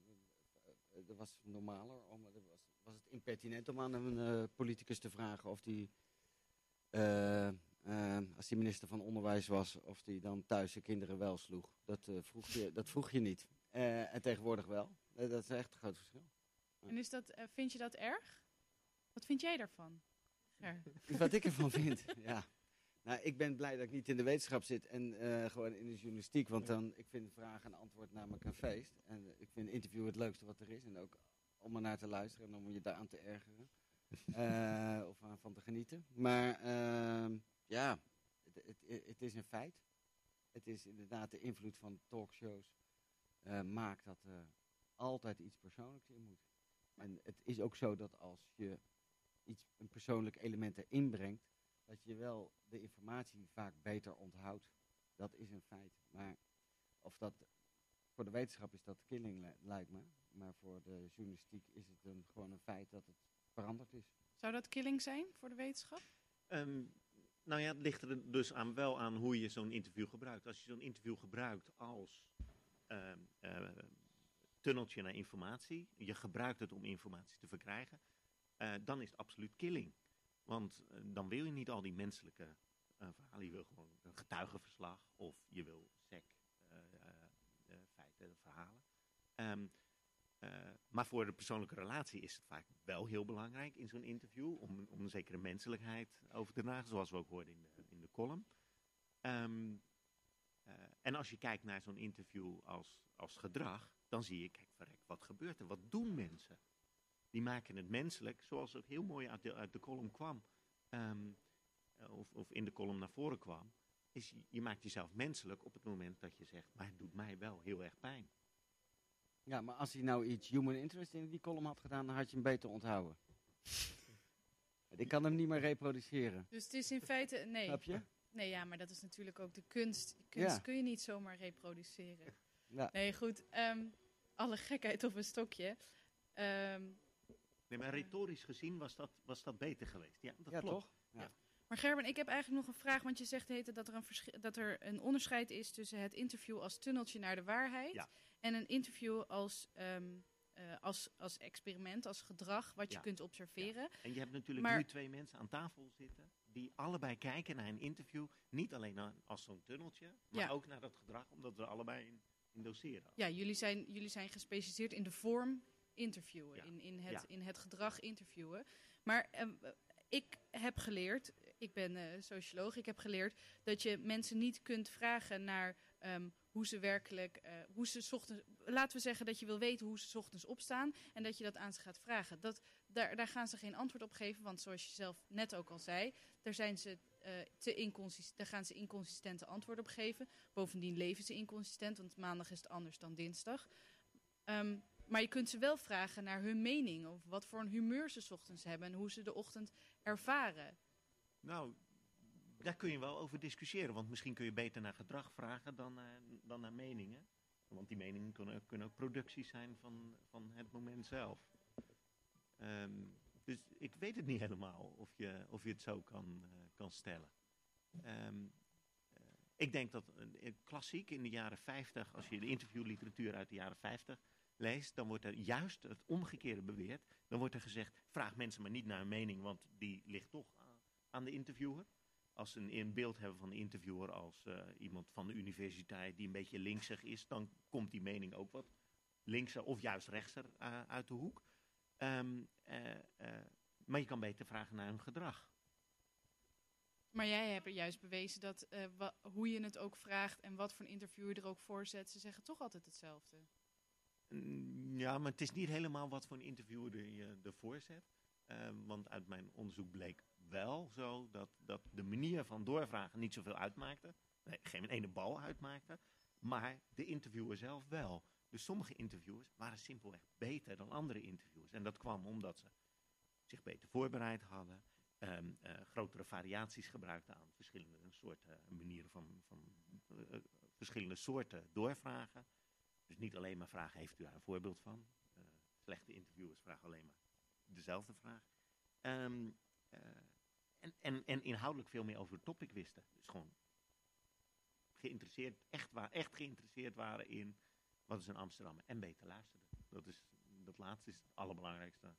er was normaler om, was, was het impertinent om aan een politicus te vragen of die, als die minister van Onderwijs was, of die dan thuis zijn kinderen wel sloeg. Dat, vroeg, je, dat vroeg je niet. en tegenwoordig wel. dat is echt een groot verschil.
En is dat, vind je dat erg? Wat vind jij daarvan? Ger?
Wat ik ervan vind? ja. Nou, ik ben blij dat ik niet in de wetenschap zit en gewoon in de journalistiek. Want dan, ik vind vraag en antwoord namelijk een feest. En ik vind interview het leukste wat er is. En ook om er naar te luisteren en om je daaraan te ergeren. Uh, of van te genieten. Maar uh, ja, het, het, het, is een feit. Het is inderdaad de invloed van talkshows. Uh, maakt dat er altijd iets persoonlijks in moet. En het is ook zo dat als je iets, een persoonlijk element erin brengt, dat je wel de informatie vaak beter onthoudt. Dat is een feit. Maar of dat voor de wetenschap is dat killing, lijkt me. Maar voor de journalistiek is het een, gewoon een feit dat het veranderd is.
Zou dat killing zijn voor de wetenschap?
Um, nou ja, het ligt er dus aan, wel aan hoe je zo'n interview gebruikt. Als je zo'n interview gebruikt als uh, uh, tunneltje naar informatie, je gebruikt het om informatie te verkrijgen, uh, dan is het absoluut killing. Want uh, dan wil je niet al die menselijke uh, verhalen, je wil gewoon een getuigenverslag of je wil sec, uh, feiten, verhalen. Um, maar voor de persoonlijke relatie is het vaak wel heel belangrijk in zo'n interview om, om een zekere menselijkheid over te dragen, zoals we ook hoorden in de, in de column. Um, uh, en als je kijkt naar zo'n interview als, als gedrag, dan zie je, kijk, wat gebeurt er? Wat doen mensen? Die maken het menselijk, zoals ook heel mooi uit de, uit column kwam, um, of, of in de column naar voren kwam, is je maakt jezelf menselijk op het moment dat je zegt, maar het doet mij wel heel erg pijn.
Ja, maar als hij nou iets human interest in die column had gedaan, dan had je hem beter onthouden. Ik kan hem niet meer reproduceren.
Dus het is in feite, nee.
Snap je?
Nee, ja, maar dat is natuurlijk ook de kunst. Kunst
Ja.
kun je niet zomaar reproduceren.
Ja.
Nee, goed. ehm, alle gekheid op een stokje. Ehm,
Nee, maar retorisch gezien was dat, was dat beter geweest. Ja, dat
ja,
klopt.
toch? Ja.
maar Gerben, ik heb eigenlijk nog een vraag, want je zegt tijd dat er, een dat er een onderscheid is tussen het interview als tunneltje naar de waarheid
Ja.
En een interview als, ehm, eh, als, als experiment, als gedrag wat je kunt observeren.
En je hebt natuurlijk
Maar-
nu twee mensen aan tafel zitten die allebei kijken naar een interview. Niet alleen naar, als zo'n tunneltje, maar
Ja.
ook naar dat gedrag, omdat we allebei in, in doseren.
Ja, jullie zijn, jullie zijn gespecialiseerd in de vorm interviewen, in, in, het, in het gedrag interviewen. Maar ehm, ik heb geleerd, ik ben eh, socioloog, ik heb geleerd dat je mensen niet kunt vragen naar ehm, hoe ze werkelijk, eh, hoe ze ochtends, laten we zeggen dat je wil weten hoe ze ochtends opstaan en dat je dat aan ze gaat vragen. Dat, daar, daar gaan ze geen antwoord op geven, want zoals je zelf net ook al zei, daar, zijn ze, eh, te daar gaan ze inconsistente antwoorden op geven. Bovendien leven ze inconsistent, want maandag is het anders dan dinsdag. Ehm, maar je kunt ze wel vragen naar hun mening over wat voor een humeur ze ochtends hebben en hoe ze de ochtend ervaren.
Nou, daar kun je wel over discussiëren. Want misschien kun je beter naar gedrag vragen dan, naar- dan naar meningen. Want die meningen kunnen, ook- kunnen ook producties zijn van, van het moment zelf. Ehm, dus ik weet het niet helemaal of je, of je het zo kan, eh, kan stellen. Ehm, eh, ik denk dat klassiek in de jaren 50, als je de interviewliteratuur uit de jaren 50 leest, dan wordt er juist het omgekeerde beweerd. Dan wordt er gezegd, vraag mensen maar niet naar een mening, want die ligt toch aan de interviewer. Als ze een, een beeld hebben van de interviewer als eh, iemand van de universiteit die een beetje linksig is, dan komt die mening ook wat linkser of juist rechtser eh, uit de hoek. Ehm, eh, maar je kan beter vragen naar hun gedrag.
Maar jij hebt er juist bewezen dat hoe je het ook vraagt en wat voor een interview je er ook voor zet, ze zeggen toch altijd hetzelfde.
Mm, Ja, maar het is niet helemaal wat voor een interviewer er je ervoor zet. Ehm, want uit mijn onderzoek bleek wel zo dat, dat de manier van doorvragen niet zoveel uitmaakte. Nee, geen ene bal uitmaakte. Maar de interviewer zelf wel. Dus sommige interviewers waren simpelweg beter dan andere interviewers. En dat kwam omdat ze zich beter voorbereid hadden. ehm, eh, grotere variaties gebruikten aan verschillende soorten manieren van, van eh, eh, verschillende soorten doorvragen. Dus niet alleen maar vragen, heeft u daar een voorbeeld van? Eh, slechte interviewers vragen alleen maar dezelfde vraag. Eh, en, en, en inhoudelijk veel meer over het topic wisten. Dus gewoon geïnteresseerd, echt, wa- echt geïnteresseerd waren in wat is een Amsterdam en beter luisterden. Dat, is, dat laatste is het allerbelangrijkste.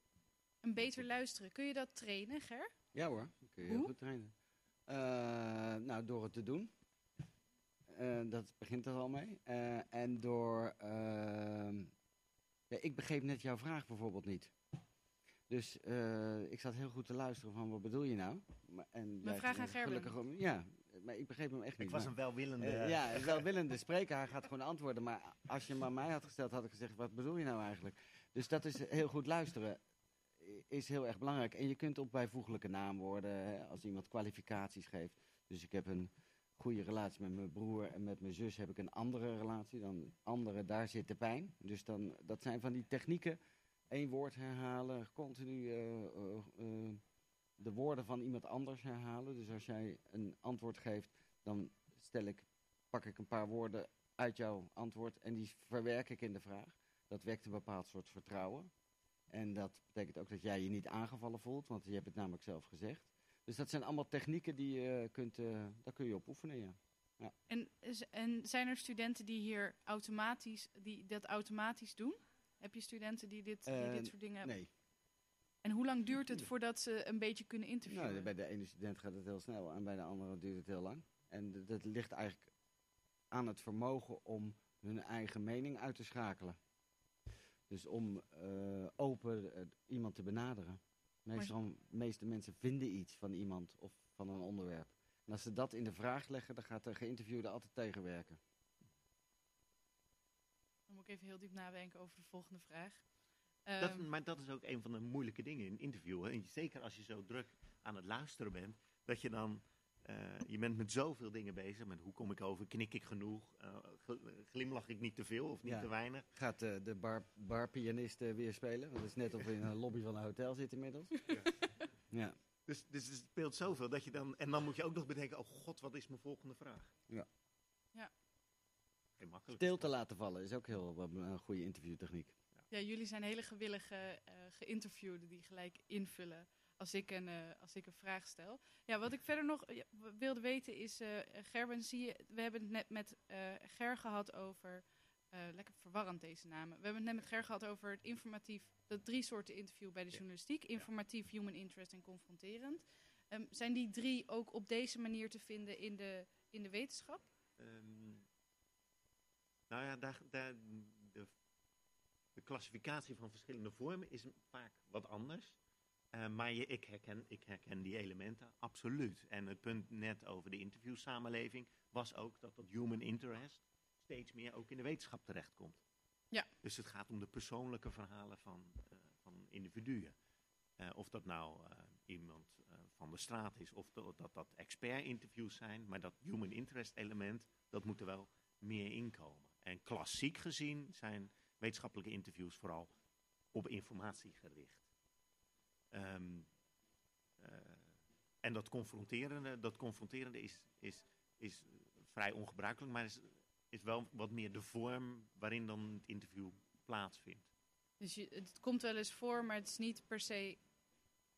Een beter luisteren, kun je dat trainen, Ger?
Ja hoor, dat kun je heel
Hoe?
goed trainen. Eh, nou, door het te doen. Eh, dat begint er al mee. Eh, en door... ehm, ja, ik begreep net jouw vraag bijvoorbeeld niet. Dus eh, ik zat heel goed te luisteren van wat bedoel je nou? Maar, en jij-
vraag aan Gerben.
gelukkig om- Ja, maar ik begreep hem echt niet.
Ik was
maar-
een welwillende...
eh, ja, een welwillende spreker. Hij gaat gewoon antwoorden. Maar als je hem aan mij had gesteld, had ik gezegd: wat bedoel je nou eigenlijk? Dus dat is heel goed luisteren. Is heel erg belangrijk. En je kunt op bijvoeglijke naamwoorden, hè, als iemand kwalificaties geeft. Dus ik heb een goede relatie met mijn broer en met mijn zus heb ik een andere relatie. Dan andere, daar zit de pijn. Dus dan, dat zijn van die technieken. Eén woord herhalen, continu eh, eh, eh, de woorden van iemand anders herhalen. Dus als jij een antwoord geeft, dan stel ik, pak ik een paar woorden uit jouw antwoord en die verwerk ik in de vraag. Dat wekt een bepaald soort vertrouwen. En dat betekent ook dat jij je niet aangevallen voelt, want je hebt het namelijk zelf gezegd. Dus dat zijn allemaal technieken die je kunt, eh, daar kun je op oefenen, ja.
En, is- en zijn er studenten die hier automatisch, die dat automatisch doen? Heb je studenten die dit, die
Eh,
dit soort dingen hebben?
Nee,
En hoe lang duurt het voordat ze een beetje kunnen interviewen?
nou, bij de ene student gaat het heel snel en bij de andere duurt het heel lang. En dat ligt eigenlijk aan het vermogen om hun eigen mening uit te schakelen. Dus om eh, open eh, iemand te benaderen. Meestal, de meeste mensen vinden iets van iemand of van een onderwerp. En als ze dat in de vraag leggen, dan gaat de geïnterviewde altijd tegenwerken.
Moet ik even heel diep nadenken over de volgende vraag.
Dat,
Ehm,
maar dat is ook een van de moeilijke dingen in interviewen. En zeker als je zo druk aan het luisteren bent, dat je dan, eh, je bent met zoveel dingen bezig. Met hoe kom ik over, knik ik genoeg, eh, gl- glimlach ik niet te veel of niet
Ja.
te weinig.
Gaat eh, de bar, barpianist eh, weer spelen? Want het is net of we in een lobby van een hotel zitten inmiddels. Ja.
Dus, dus het speelt zoveel dat je dan, en dan moet je ook nog bedenken, oh god, wat is mijn volgende vraag?
Ja.
Ja.
geen makkelijk.
Stil te laten vallen is ook heel een goede interviewtechniek.
Ja, jullie zijn hele gewillige eh geïnterviewden die gelijk invullen als ik, een, eh, als ik een vraag stel. Ja, wat ik verder nog eh, wilde weten is, eh Gerben, zie je, we hebben het net met eh, Ger gehad over, eh, lekker verwarrend deze namen. We hebben het net met Ger gehad over het informatief, de drie soorten interview bij de
Ja.
journalistiek. Informatief, human interest en confronterend. Ehm, zijn die drie ook op deze manier te vinden in de, in de wetenschap?
Ehm, nou ja, daar, daar, de, de klassificatie van verschillende vormen is vaak wat anders. Eh, maar je, ik, herken, ik herken die elementen absoluut. En het punt net over de interviewsamenleving was ook dat dat human interest steeds meer ook in de wetenschap terechtkomt.
Ja.
Dus het gaat om de persoonlijke verhalen van, eh, van individuen. Eh, of dat nou iemand van de straat is, of dat dat, dat expert-interviews zijn. Maar dat human interest element, dat moet er wel meer inkomen. En klassiek gezien zijn wetenschappelijke interviews vooral op informatie gericht. Ehm, eh, en dat confronterende, dat confronterende is, is, is vrij ongebruikelijk, maar is, is wel wat meer de vorm waarin dan het interview plaatsvindt.
Dus het komt wel eens voor, maar het is niet per se.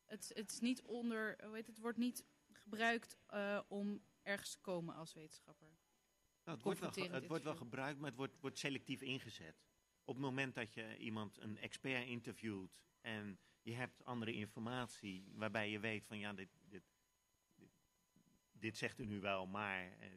Het, het is niet onder. Hoe heet het? Het wordt niet gebruikt eh, om ergens te komen als wetenschapper.
Nou, het, wordt wel, het wordt wel gebruikt, maar het wordt, wordt selectief ingezet. Op het moment dat je iemand, een expert interviewt en je hebt andere informatie waarbij je weet van ja, dit, dit, dit, dit zegt u nu wel, maar eh,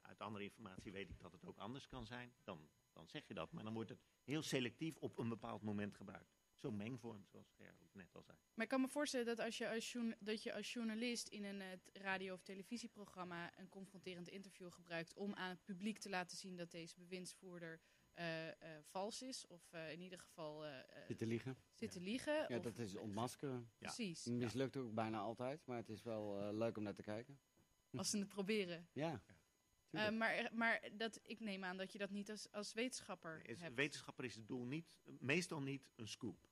uit andere informatie weet ik dat het ook anders kan zijn, dan, dan zeg je dat. Maar dan wordt het heel selectief op een bepaald moment gebruikt. Zo'n mengvorm, zoals Ger ook net al zei.
Maar ik kan me voorstellen dat als je als, dat je als journalist in een eh, radio- of televisieprogramma een confronterend interview gebruikt om aan het publiek te laten zien dat deze bewindsvoerder eh, eh, vals is. Of eh, in ieder geval eh, eh,
Zitten liegen.
zit te liegen.
Ja,
of-
dat is ontmaskeren.
Ja.
Precies.
Mislukt ook bijna altijd, maar het is wel eh, leuk om naar te kijken.
Als ze het proberen.
Ja. Tuurlijk.
maar maar dat, ik neem aan dat je dat niet als, als wetenschapper
Is,
hebt.
wetenschapper is het doel niet, meestal niet een scoop.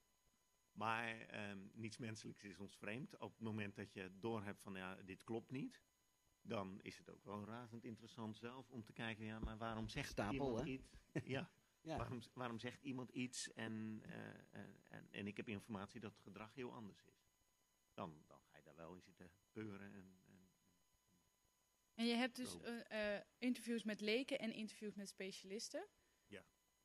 Maar ehm, niets menselijks is ons vreemd. Op het moment dat je doorhebt van ja, dit klopt niet, dan is het ook wel razend interessant zelf om te kijken, ja, maar waarom zegt
Stapel,
iemand
hè?
iets? Ja,
ja.
waarom, waarom zegt iemand iets en, eh, en, en, en ik heb informatie dat het gedrag heel anders is. Dan, dan ga je daar wel in zitten peuren en, en
je hebt dus
Zo.
eh, eh, interviews met leken en interviews met specialisten.
Ja.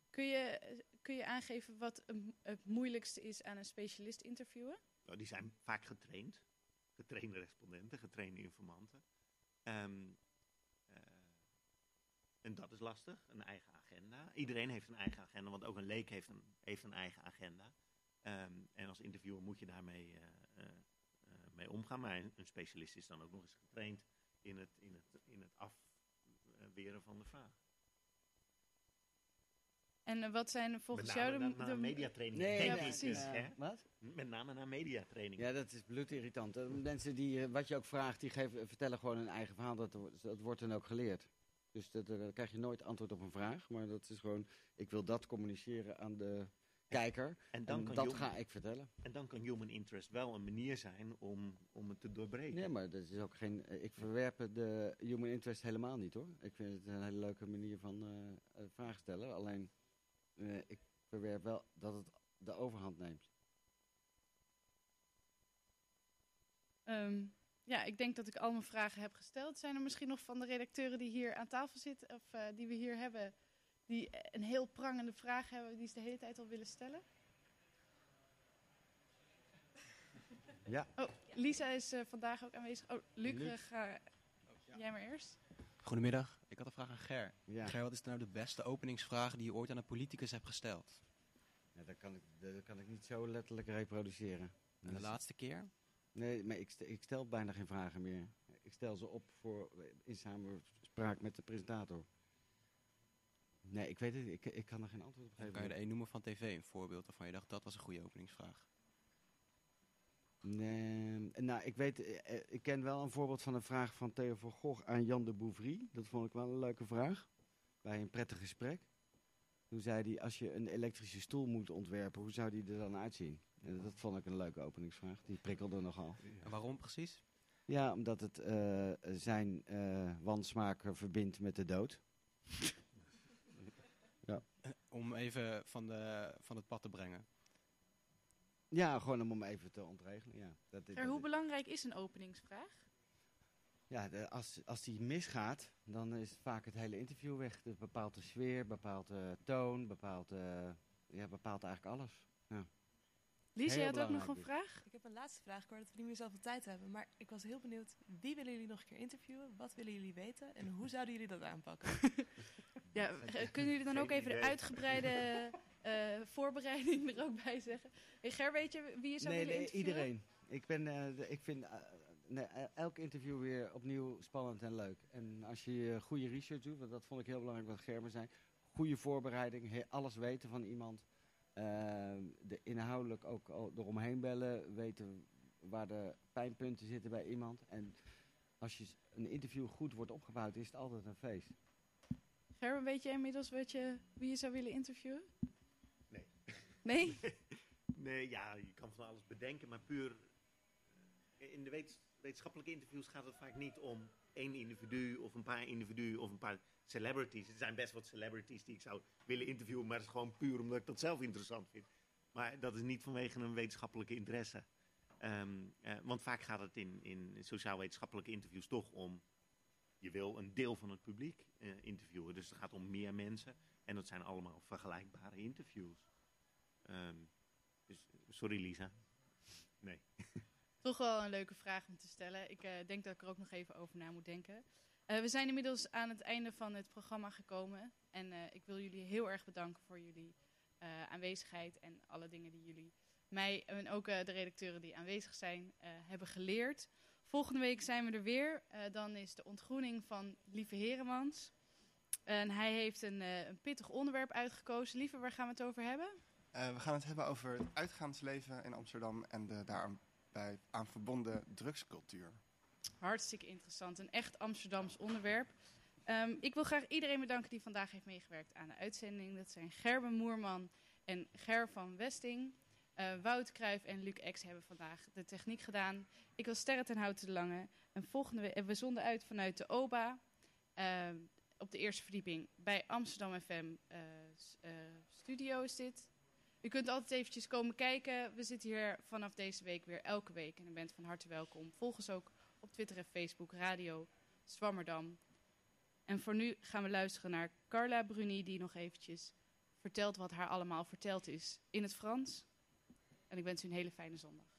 Kun je, kun je aangeven wat het moeilijkste is aan een specialist interviewen?
Nou, die zijn vaak getraind. Getrainde respondenten, getrainde informanten. Ehm, eh, en dat is lastig, een eigen agenda. Iedereen heeft een eigen agenda, want ook een leek heeft een, heeft een eigen agenda. Ehm, en als interviewer moet je daarmee eh, eh, eh, mee omgaan. Maar een specialist is dan ook nog eens getraind in het, in het, in het afweren van de vraag.
En eh, wat zijn volgens
Met
jou
name
de,
na, na
de-
mediatraining.
Nee,
denk
ja,
ik,
precies.
dus,
Ja.
hè?
Wat?
Met name na mediatraining.
Ja, dat is bloedirritant. Eh, Mensen die, eh, wat je ook vraagt, die geven, vertellen gewoon hun eigen verhaal. Dat, wordt- dat wordt dan ook geleerd. Dus dat, dan krijg je nooit antwoord op een vraag. Maar dat is gewoon, ik wil dat communiceren aan de kijker.
En dan
En
kan
dat
human-
ga ik vertellen.
En dan kan human interest wel een manier zijn om, om het te doorbreken.
Nee, maar dat is ook geen, eh, ik verwerp de human interest helemaal niet hoor. Ik vind het een hele leuke manier van eh, eh, vragen stellen. Alleen, eh, ik verwerp wel dat het de overhand neemt.
Ehm, ja, ik denk dat ik al mijn vragen heb gesteld. Zijn er misschien nog van de redacteuren die hier aan tafel zitten, of eh, die we hier hebben, die een heel prangende vraag hebben, die ze de hele tijd al willen stellen?
Ja.
Oh, Lisa is eh, vandaag ook aanwezig. Oh, Luc,
Luc.
eh, ga jij maar eerst.
Goedemiddag, ik had een vraag aan Ger.
Ja,
Ger, wat is nou de beste openingsvraag die je ooit aan een politicus hebt gesteld?
ja dat, kan ik, dat kan ik niet zo letterlijk reproduceren.
En de
Dus-
laatste keer?
Nee, maar ik, st- ik stel bijna geen vragen meer. Ik stel ze op voor, in samenspraak met de presentator. Nee, ik weet het. Ik, ik kan er geen antwoord op geven.
kan je er één noemen van tv, een voorbeeld waarvan je dacht dat was een goede openingsvraag?
Nee, nou, ik weet, eh, eh, ik ken wel een voorbeeld van een vraag van Theo van Gogh aan Jan de Bouvry. Dat vond ik wel een leuke vraag. Bij een prettig gesprek. Toen zei hij, als je een elektrische stoel moet ontwerpen, hoe zou die er dan uitzien? En dat vond ik een leuke openingsvraag. Die prikkelde nogal.
En waarom precies?
Ja, omdat het eh, zijn wansmaak verbindt met de dood.
Om even van, de, van het pad te brengen.
Ja, gewoon om hem even te ontregelen. Ja, dat,
Ger,
dat-
hoe belangrijk is een openingsvraag?
ja de, als, als die misgaat, dan is vaak het hele interview weg. Dat bepaalt de sfeer, bepaalt de toon, bepaalt, eh, ja, bepaalt eigenlijk alles. Ja.
Lies, jij had ook nog een
dus.
vraag?
Ik heb een laatste vraag. Ik hoor dat we niet meer zoveel tijd hebben. Maar ik was heel benieuwd. Wie willen jullie nog een keer interviewen? Wat willen jullie weten? En hoe zouden jullie dat aanpakken?
Ja, eh, kunnen jullie dan ook even de uitgebreide eh, voorbereiding er ook bij zeggen? Hey, Ger, weet je wie je zou
Nee,
willen
nee,
interviewen?
iedereen. Ik, ben, eh, ik vind nee, elk interview weer opnieuw spannend en leuk. En als je goede research doet, want dat vond ik heel belangrijk wat Gerben zei. Goede voorbereiding, alles weten van iemand. de inhoudelijk ook eromheen bellen, weten waar de pijnpunten zitten bij iemand. En als je een interview goed wordt opgebouwd, is het altijd een feest.
Gerben, weet je inmiddels wat je, wie je zou willen interviewen?
Nee.
Nee?
Nee, ja, je kan van alles bedenken, maar puur eh, in de wetenschappelijke interviews gaat het vaak niet om één individu of een paar individuen of een paar celebrities. Er zijn best wat celebrities die ik zou willen interviewen, maar dat is gewoon puur omdat ik dat zelf interessant vind. Maar dat is niet vanwege een wetenschappelijke interesse. Ehm, eh, want vaak gaat het in, in sociaal-wetenschappelijke interviews toch om, je wil een deel van het publiek eh, interviewen. Dus het gaat om meer mensen en dat zijn allemaal vergelijkbare interviews. Ehm, dus, sorry Lisa. Nee.
Toch wel een leuke vraag om te stellen. Ik eh, denk dat ik er ook nog even over na moet denken. Eh, we zijn inmiddels aan het einde van het programma gekomen. En eh, ik wil jullie heel erg bedanken voor jullie eh, aanwezigheid en alle dingen die jullie mij en ook eh, de redacteuren die aanwezig zijn eh, hebben geleerd. Volgende week zijn we er weer. Eh, dan is de ontgroening van Lieve Heremans. En hij heeft een, eh, een pittig onderwerp uitgekozen. Lieve, waar gaan we het over hebben?
Eh, we gaan het hebben over het uitgaansleven in Amsterdam en de daarbij aan verbonden drugscultuur.
Hartstikke interessant. Een echt Amsterdams onderwerp. Ehm, ik wil graag iedereen bedanken die vandaag heeft meegewerkt aan de uitzending. Dat zijn Gerben Moerman en Ger van Westing. Eh, Wout Kruijf en Luc X hebben vandaag de techniek gedaan. Ik was Sterre ten Houten de Lange. En volgende we zonden uit vanuit de OBA. ehm, op de eerste verdieping bij Amsterdam FM eh, eh, Studio is dit. U kunt altijd eventjes komen kijken. We zitten hier vanaf deze week weer elke week. En u bent van harte welkom. Volg ons ook op Twitter en Facebook, Radio Zwammerdam. En voor nu gaan we luisteren naar Carla Bruni, die nog eventjes vertelt wat haar allemaal verteld is in het Frans. En ik wens u een hele fijne zondag.